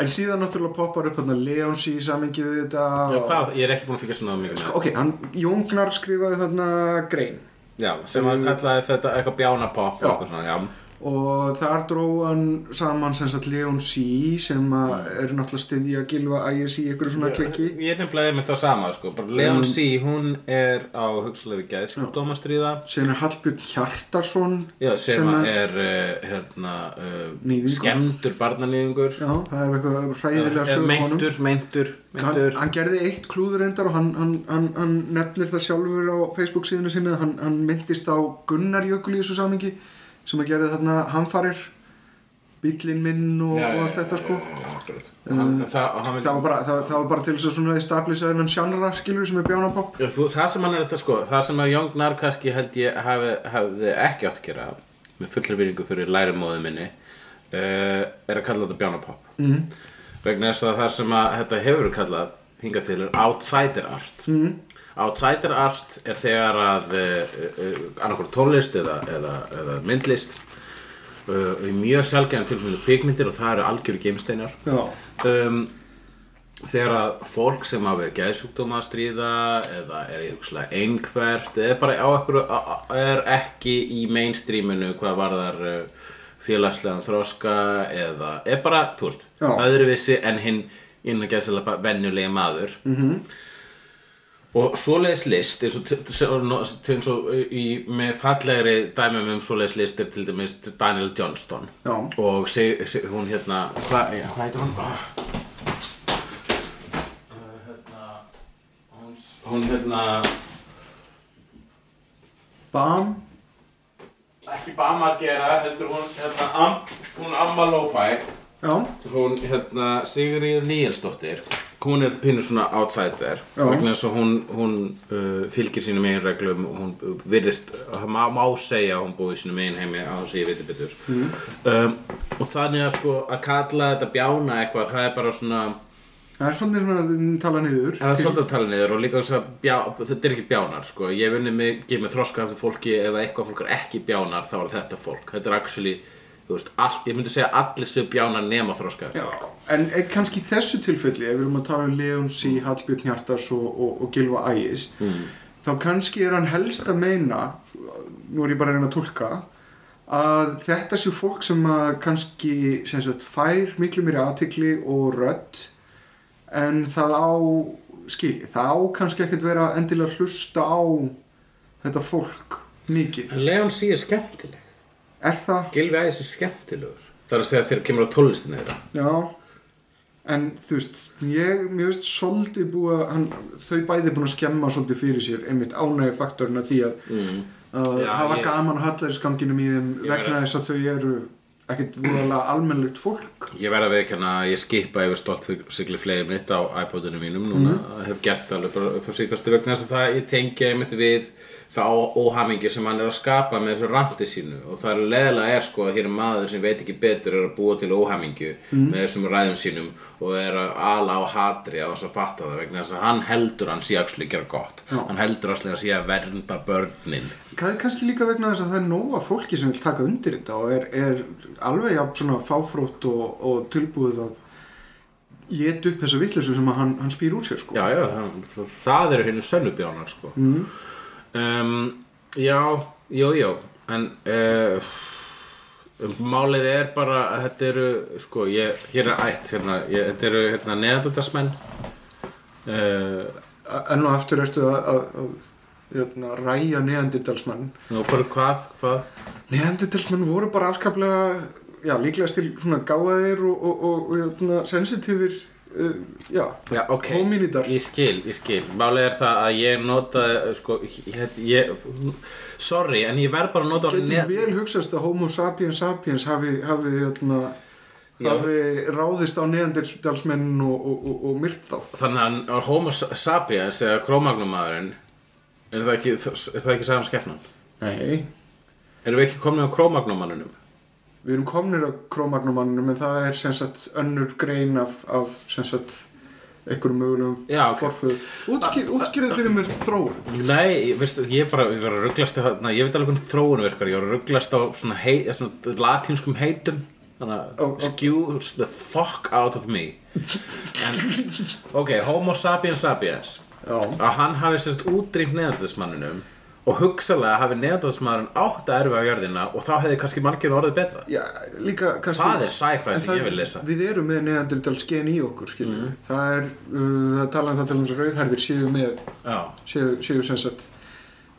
En síðan náttúrulega poppar upp hann Leonsi í samingi við þetta Já, og- hvað, ég er ekki búin að fylgja svona mikið Sko, ok, hann, Jóngnar skrifaði þarna grein Já, sem að kallaði þetta eitthvað bjánapopp og Já. eitthvað svona, já og þar dró hann saman sem sagt Leon C sem að er náttúrulega styðja Gilva Ægis í einhverju svona klikki Ég er nefnilega einmitt á sama, sko. Bara Leon C, hún er á hugsalega við geðsjúkdómastríða. Síðan er Hallbjörn Hjartarsson Já, sem, Sem að að- er uh, hérna uh, Níðingur. skemmtur barnanýðingur já, það er eitthvað hræðilega Eh, sögur meintur, meintur, meintur. hann gerði eitt klúður endar og hann, hann, hann, hann nefnir það sjálfur á Facebook síðuna sinni hann, hann myndist á Gunnar Jökul í þessu samingi sem að gerði þarna hamfarir bíllinn minn og, og allt þetta sko. hann, það, það var bara, það, það var bara til þess að svona establisha þennan sjánra skilur sem er bjánapopp Já, þú, það sem hann er þetta sko það sem að Young Nar kannski held ég hafi, hafi ekki átt að gera með fullri virðingu fyrir lærumóðu minni uh, er að kalla þetta bjánapopp mm. vegna þess að það sem að þetta hefur kallað hingað til er outsider art. Mm. Outsider art er þegar að uh, uh, annarkvæður tónlist eða, eða, eða myndlist uh, í mjög sjálfgæðan tilfellinu kvikmyndir og það eru algjöru geimsteinar um, þegar að fólk sem hafi geðsjúkdóma að stríða eða er einhvert eða bara á ekkur er ekki í mainstreaminu hvað varðar félagslegan þroska eða er bara, þú veist, Já. öðruvísi en hinn innan geðslega venjulegi maður -hmm. Og svoleiðis list eins og, með fallegri dæmum um svoleiðis list er til dæmis Daniel Johnston. Já. og sig, sig, hún hérna hvað heitir hún? Hérna, hún, hún hérna bam. Ekki Bama gera heldur hún hérna am, hún Amma Lo-Fi. Já, hún hérna Sigríður Níelsdóttir hún er pínu svona outsider vegna þess að hún, hún uh, fylgir sínum eigin reglum og hún virðist, má, má segja að hún búið sínum eigin heimi á þess að ég veit betur Mm. um, og þannig að sko að kalla þetta bjána eitthvað það er bara svona það er svolítið svona að tala niður Það er svolítið að tala niður og líka þess að bjá, þetta er ekki bjánar sko. Ég hef vunnið mikið með þroska eftir fólki ef eitthvað fólk er ekki bjánar þá er þetta fólk. Þetta er actually, þú veist, allt, ég myndi segja allir sem bjánar nema þroska eftir. Já, en kannski í þessu tilfelli ef við erum að tala um Leon C, Hallbjörn Hjartars og, og, og Gilva Ægis þá kannski er hann helst að meina nú er ég bara að reyna að túlka að þetta sé fólk sem að kannski sem sagt, fær miklu mér aðtikli og rödd en það á skilji, það á kannski ekkert vera endilega hlusta á þetta fólk mikið Leon C er skemmtileg. Er það? Gilvi Æs er skemmtilegur. Það er að segja þegar kemur á tóllistina þeirra. Já en þú veist, ég, mér veist svolítið búið að hann, þau bæði búin að skemma svolítið fyrir sér einmitt ánægja faktorinn að því að, Mm. að Já, hafa ég- gaman hallarisganginum í þeim Ég vegna þess að þau eru ekkert voðalega almennlegt fólk Ég verð að veikjana að ég skipa yfir stolt sigli flegið mitt á iPodinu mínum núna. Hef gert alveg bara upp á síkastu vegna þess að það ég tengi einmitt við það óhamingi sem hann er að skapa með þessu randi sínu og það er leðilega er sko að hér er maður sem veit ekki betur er að búa til óhamingju með þessum ræðum sínum og er að ala á hatri á þess að fatta það vegna þess að hann heldur hann sé að gera gott Já. hann heldur að sé að vernda börnin Það er kannski líka vegna þess að það er nóga fólki sem vil taka undir þetta og er, er alveg jafn svona fáfrótt og, og tilbúið að geta upp þessa vitleysu sem hann, hann spýr úr sér sko. Já, já, það, það eru henni sönnubjánar sko. mm. Um, Já, jú, jú. En uh, Málið er bara að þetta eru sko, ég, hér er ætt hérna, ég, þetta eru hérna, neðandöldarsmenn uh, Enn og aftur ertu að, að, að, að ræja neandindalsmann Nú, bara hvað, hvað? Neandertalsmenn voru bara afskaplega, já, líklegast til svona gáðir og, og, og, og hérna, sensitífir, uh, já, Já, ok, Homínidar. ég skil, ég skil Málið er það að ég notaði sko, ég, ég, sorry, en ég verð bara að nota getur vel hugsast að Homo sapiens sapiens hafi, hafi, hérna, hafi ráðist á neandertalsmenn og, og, og, og myrt þá. Þannig að homo sapiens eða krómagnumæðurinn er það ekki, ekki sagan skeppnan? Nei. Erum við ekki komin á krómagnumannunum? Við erum komnir á krómagnumannum en það er sem sagt önnur grein af, af sem sagt einhverjum mögulegum Já, ok. forföður. Útskýr, útskýrið fyrir mér þróun. Nei, veistu, ég bara, ég var að rugglast na, ég veit alveg hvernig þróun virkar, ég var að rugglast á svona, hei, svona latínskum heitum þannig að excuse the fuck out of me en, ok, homo sapiens sapiens Já. að hann hafi sérst útrýmt neðandismanninum og hugsalega hafi neðandismannin átt að erfa á jörðina og þá hefði kannski margir orðið betra Já, líka kannski... Það er sci-fi sem ég vil lesa. Við erum með neandertals gen í okkur, skiljum Mhm. við. Það er, uh, það tala um það til þess að rauðhærðir séu með, séu, séu sem sagt,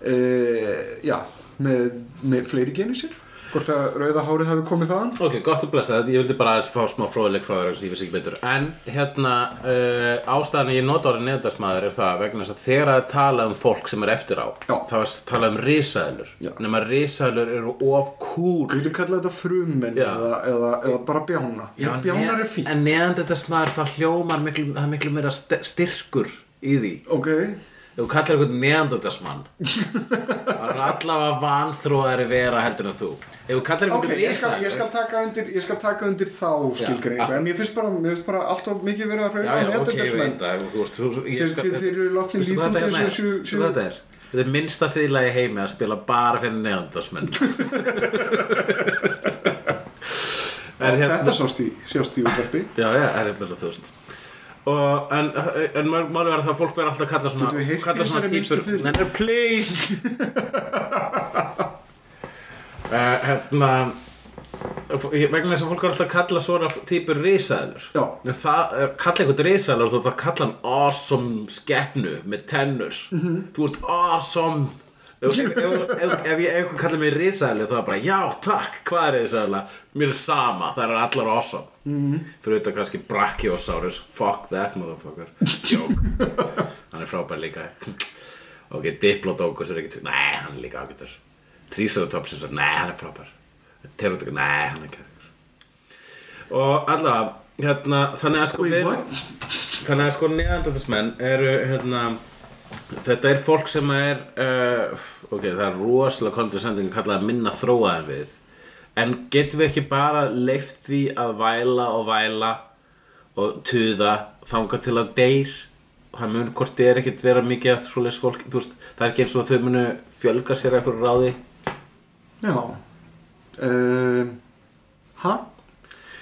uh, já, með, með fleiri gen í sér. Hvort að rauða hárið hafi komið þaðan. Ok, gott að blessa þetta, ég vildi bara fá smá fróðileg frá þér ég vissi ekki betur En hérna, uh, ástæðan ég nota orðið neðdagsmaður er það vegna þess að þegar að tala um fólk sem er eftir á Já. þá er tala um risaðlur nema risaðlur eru of cool Þú getur kallað þetta frumenn eða, eða, eða bara bjána. Já, bjánar er fínt. En neðdagsmaður það hljómar miklu, það er miklu meira st- styrkur í því Ok, Ef þú kallar einhvern neðdagsmann það er allavega vanþróðari vera heldur en þú Ef þú kallar einhvern ég skal, ég ég skal taka undir þá skilgreiningu. ah. En mér finnst bara, bara alltaf mikið verið að freyna það þú, ég Þeir- eru er og með? séu- Veistu hvað þetta er? Þetta er minnsta fýla í heimi að spila bara fyrir neðandarsmenn En hérna Þetta sjást í útvarpi. Já, já, er hérna þú veist Og, en, en máli verður það að fólk verður alltaf að kalla svona heyrt kalla svona? Nei, nei, please uh, Hérna vegna þess að fólk verður alltaf að kalla svona týpur risaðlur það, er- kalla einhvern risaðlur þú þarf að kalla hann awesome skeppnu með tennur Mhm. Þú ert awesome Ef, ég einhvern kallar mig risaðli þá er bara já takk, hvað er risaðla? Mér er sama, það er allar awesome mm. Fyrir auðvitað kannski Brachiosaurus. Fuck that motherfucker. Joke. Hann er frábær líka. Ok, Diplodocus er ekkert Nei, hann er líka ágættur Triceratops er svo Nei, hann er frábær. Pterodactyl Nei, hann er ekki Og allavega hérna, Þannig að sko Wait? Þannig að sko neðandættismenn eru hérna Þetta er fólk sem er uh, ok, það er rosalega kondisending að kalla það minna þróaðin við en getum við ekki bara leift því að væla og væla og tuða þangað til að deyr? Það mun hvort þið er ekkert vera mikið eftir svoleiðis fólk, þú veist, það er ekki eins og þau munu fjölga sér eitthvað ráði. Já. Um, Hæ?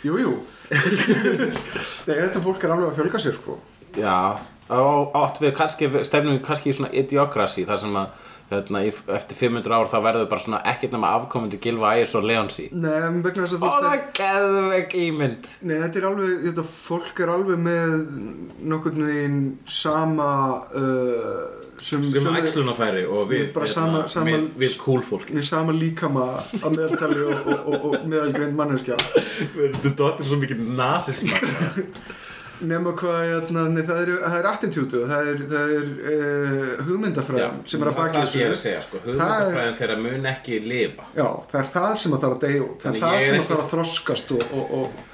Jú, jú. Nei, þetta fólk er alveg að fjölga sér sko. Já, átt við kannski, stefnum við kannski í svona idiokrasi þar sem að hérna, í- eftir 500 ár þá verður bara svona ekkert nema afkomendu Gilva Ægis og Leonsi. Nei, vegna þess að Ó, þú það er geðveik ímynd. Nei, þetta er alveg, þetta fólk er alveg með nokkurn veginn sama uh, sem, sem æxlunafæri og við, Bara sama- sama- við, við cool fólki með sama líkama á meðaltali og, og, og, og meðalgreind manneskja. Þetta dottir svo mikið nazisma nema hvað, hérna, það er, það er attitútu, það er, það er uh, hugmyndafræðin sem er að Það að segja, sko, hugmyndafræðin þeirra mun ekki lifa. Já, það er það sem að þarf að deyja það er það sem ekki- að þarf að þroskast og, og, og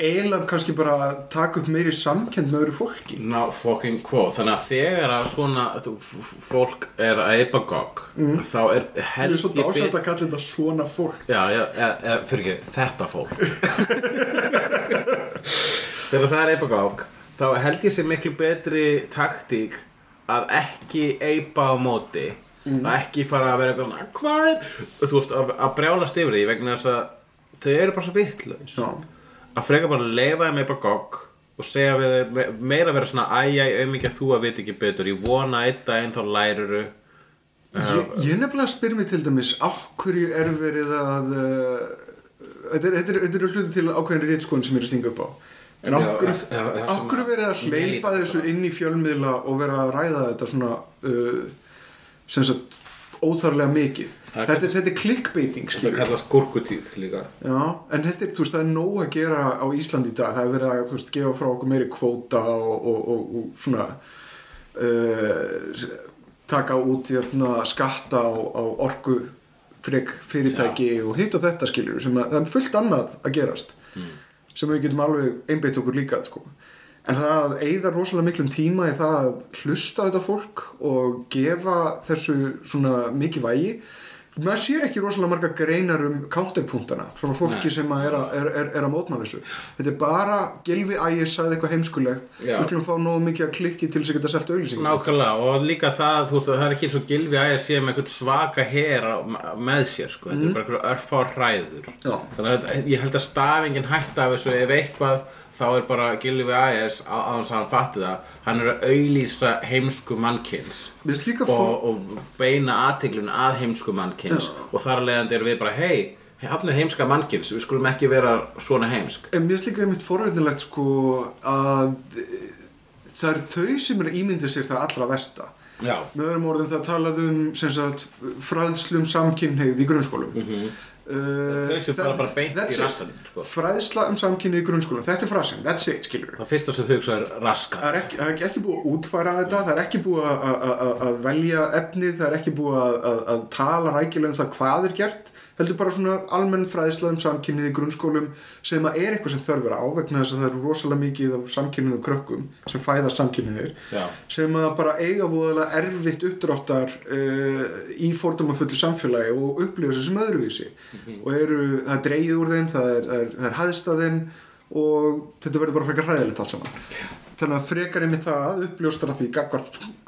eiginlega kannski bara taka upp meiri samkend með öðru fólki. Ná, fucking quote. Þannig að þegar að svona fólk er að eipa gogg þá er er svo ég dásætt bet- að kalla þetta svona fólk. Já, já, eða, eða, fyrir ekki, þetta fólk. Þegar það er eipa gogg þá held ég sér miklu betri taktík að ekki eipa á móti að ekki fara að vera eitthvað svona hvað er, þú veist, að, að brjálast yfir því vegna þess að þau eru bara svo vittlaus Já, að freka bara að leifa þeim eipa gogg og segja við þeim, me- meira vera svona æj, æj, auðmikið þú að vita ekki betur. Ég vona einn daginn þá læruru ég, ég nefnilega spyr mig til dæmis á hverju er verið að uh, þetta er, þetta er, er hluti til ákveðin rítskóin sem er að stinga upp á. En að- verið að hleypa þessu inn í fjölmiðla og vera að ræða þetta svona uh, sem sagt óþarlega mikið þetta, er- þetta er clickbaiting skilur kallast gúrkutíð líka. Já, en þetta er, þú veist, það er nóg að gera á Íslandi í dag, það er verið að, þú veist, gefa frá okkur meiri kvóta og, og, og, og svona uh, taka út hérna, skatta á, á frek fyrirtæki og hitt og þetta skilur sem að, það er fullt annað að gerast sem við getum alveg einbeitt okkur líka sko. en það eigðar rosalega miklum tíma í það að hlusta þetta fólk og gefa þessu svona mikið vægi maður sér ekki rosalega marga greinar um counterpunktana frá fólki Nei. sem að er, að, er, er, er að mótmála þessu þetta er bara Gilvi Ægis sagði eitthvað heimskulegt við ætlum að fá nógu mikið að klikki til þess að geta selt auðlýsingum Nákvæmlega og líka það, þú veist, það er ekki eins og að sé með eitthvað svaka her á, með sér, sko, þetta er bara eitthvað örfá hræður. Já. Þannig að ég held að stafingin hætti af þessu ef eitthvað þá er bara Gilvi A.S. á þess að hann fatti það, hann er að auglýsa heimsku líka og, og beina aðtiklun að heimsku mannkins og þar að leiðandi erum við bara, hei, hann er heimska mannkins, við skulum ekki vera svona heimsk. En mér líka einmitt forveitinlegt sko að e, það eru þau sem eru að ímynda sér það allra versta. Já, Með öðrum orðum það talað um sem sagt, fræðslum samkynneið í grunnskólum. Mm Þau sem fara að fara beint í rassann, sko. Fræðsla um samkynneið í grunnskólum, þetta er frasin, that's it, skilur það fyrsta sem þau hugsa er raskat. Það er ekki, það er ekki- búið að útfæra þetta, það er ekki búið að- velja efnið, það er ekki búið að tala rækilega um það hvað er gert, heldur bara svona almenn fræðsla um samkynnið í grunnskólum sem að er eitthvað sem þörfur á vegna þess að það eru rosalega mikið af samkynniðum krökkum sem fæðast samkynniðir sem að bara eiga voðalega erfitt uppdráttar uh, í fordómafullu samfélagi og upplifa sér sem öðruvísi. Og eru, það er dreigið úr þeim, það er, er, er hæðst að þeim og þetta verður bara frekar hræðilegt allt saman. Þannig að frekar einmitt það uppljóstar að því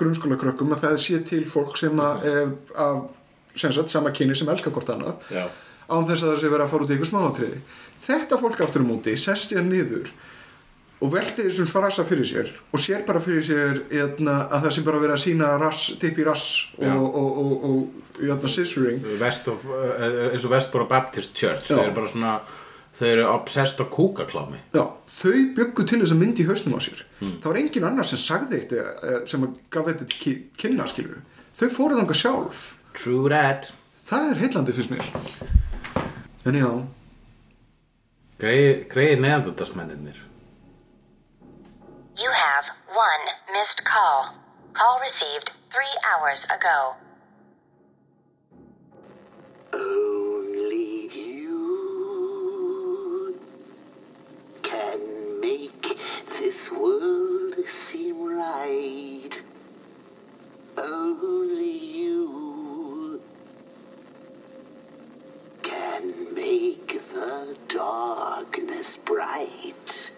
grunnskóla krökkum að það sé til fólk sem að er af sem sagt, sama kyni sem elskar hvort annað Já. án þess að sé verið að fara út í ykkur smáatriði. Þetta fólk aftur um úti sest ég niður og velti þessum frasa fyrir sér og sér bara fyrir sér eitna, að það sé bara verið að sína rass, tipp í rass og, og, og, og eitna, scissoring. West of, uh, eins og Westboro Baptist Church þau eru bara svona þau eru obsessed á kúkaklámi. Já, þau byggu til þess að myndi í haustum á sér. Það var engin annar sem sagði eitt eh, sem gaf þetta til ki- kynna skilur þau fóruð þangað sjálf True that það er heillandi fyrst mér en já, Greið neðandardasmennir You have one missed call. Call received three hours ago. Only you can make this world seem right. Only you can make the darkness bright.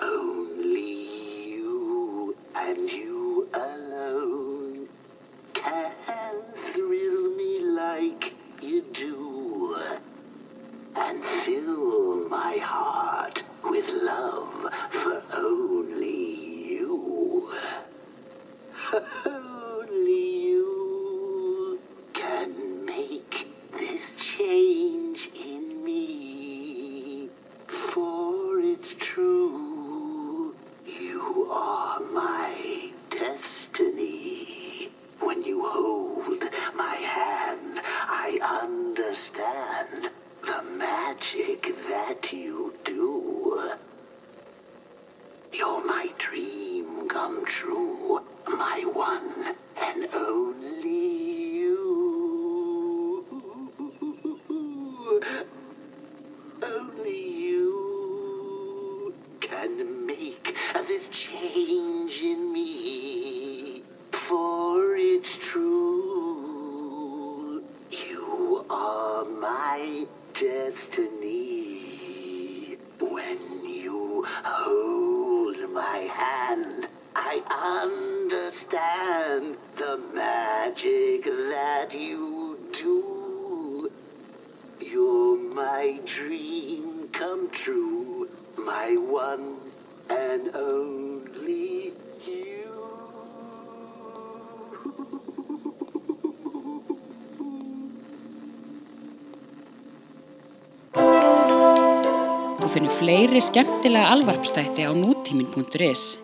Only you and you alone can thrill me like you do and fill my heart with love for only you. Oh. Change in me. For it's true, you are my destiny. When you hold my hand, I understand the magic that you do. You're my dream come true, my one and only understand the magic that you do. You're my dream come true, my one and only you. Þú finnur fleiri skemmtilega alvarpstætti á nútímin.is.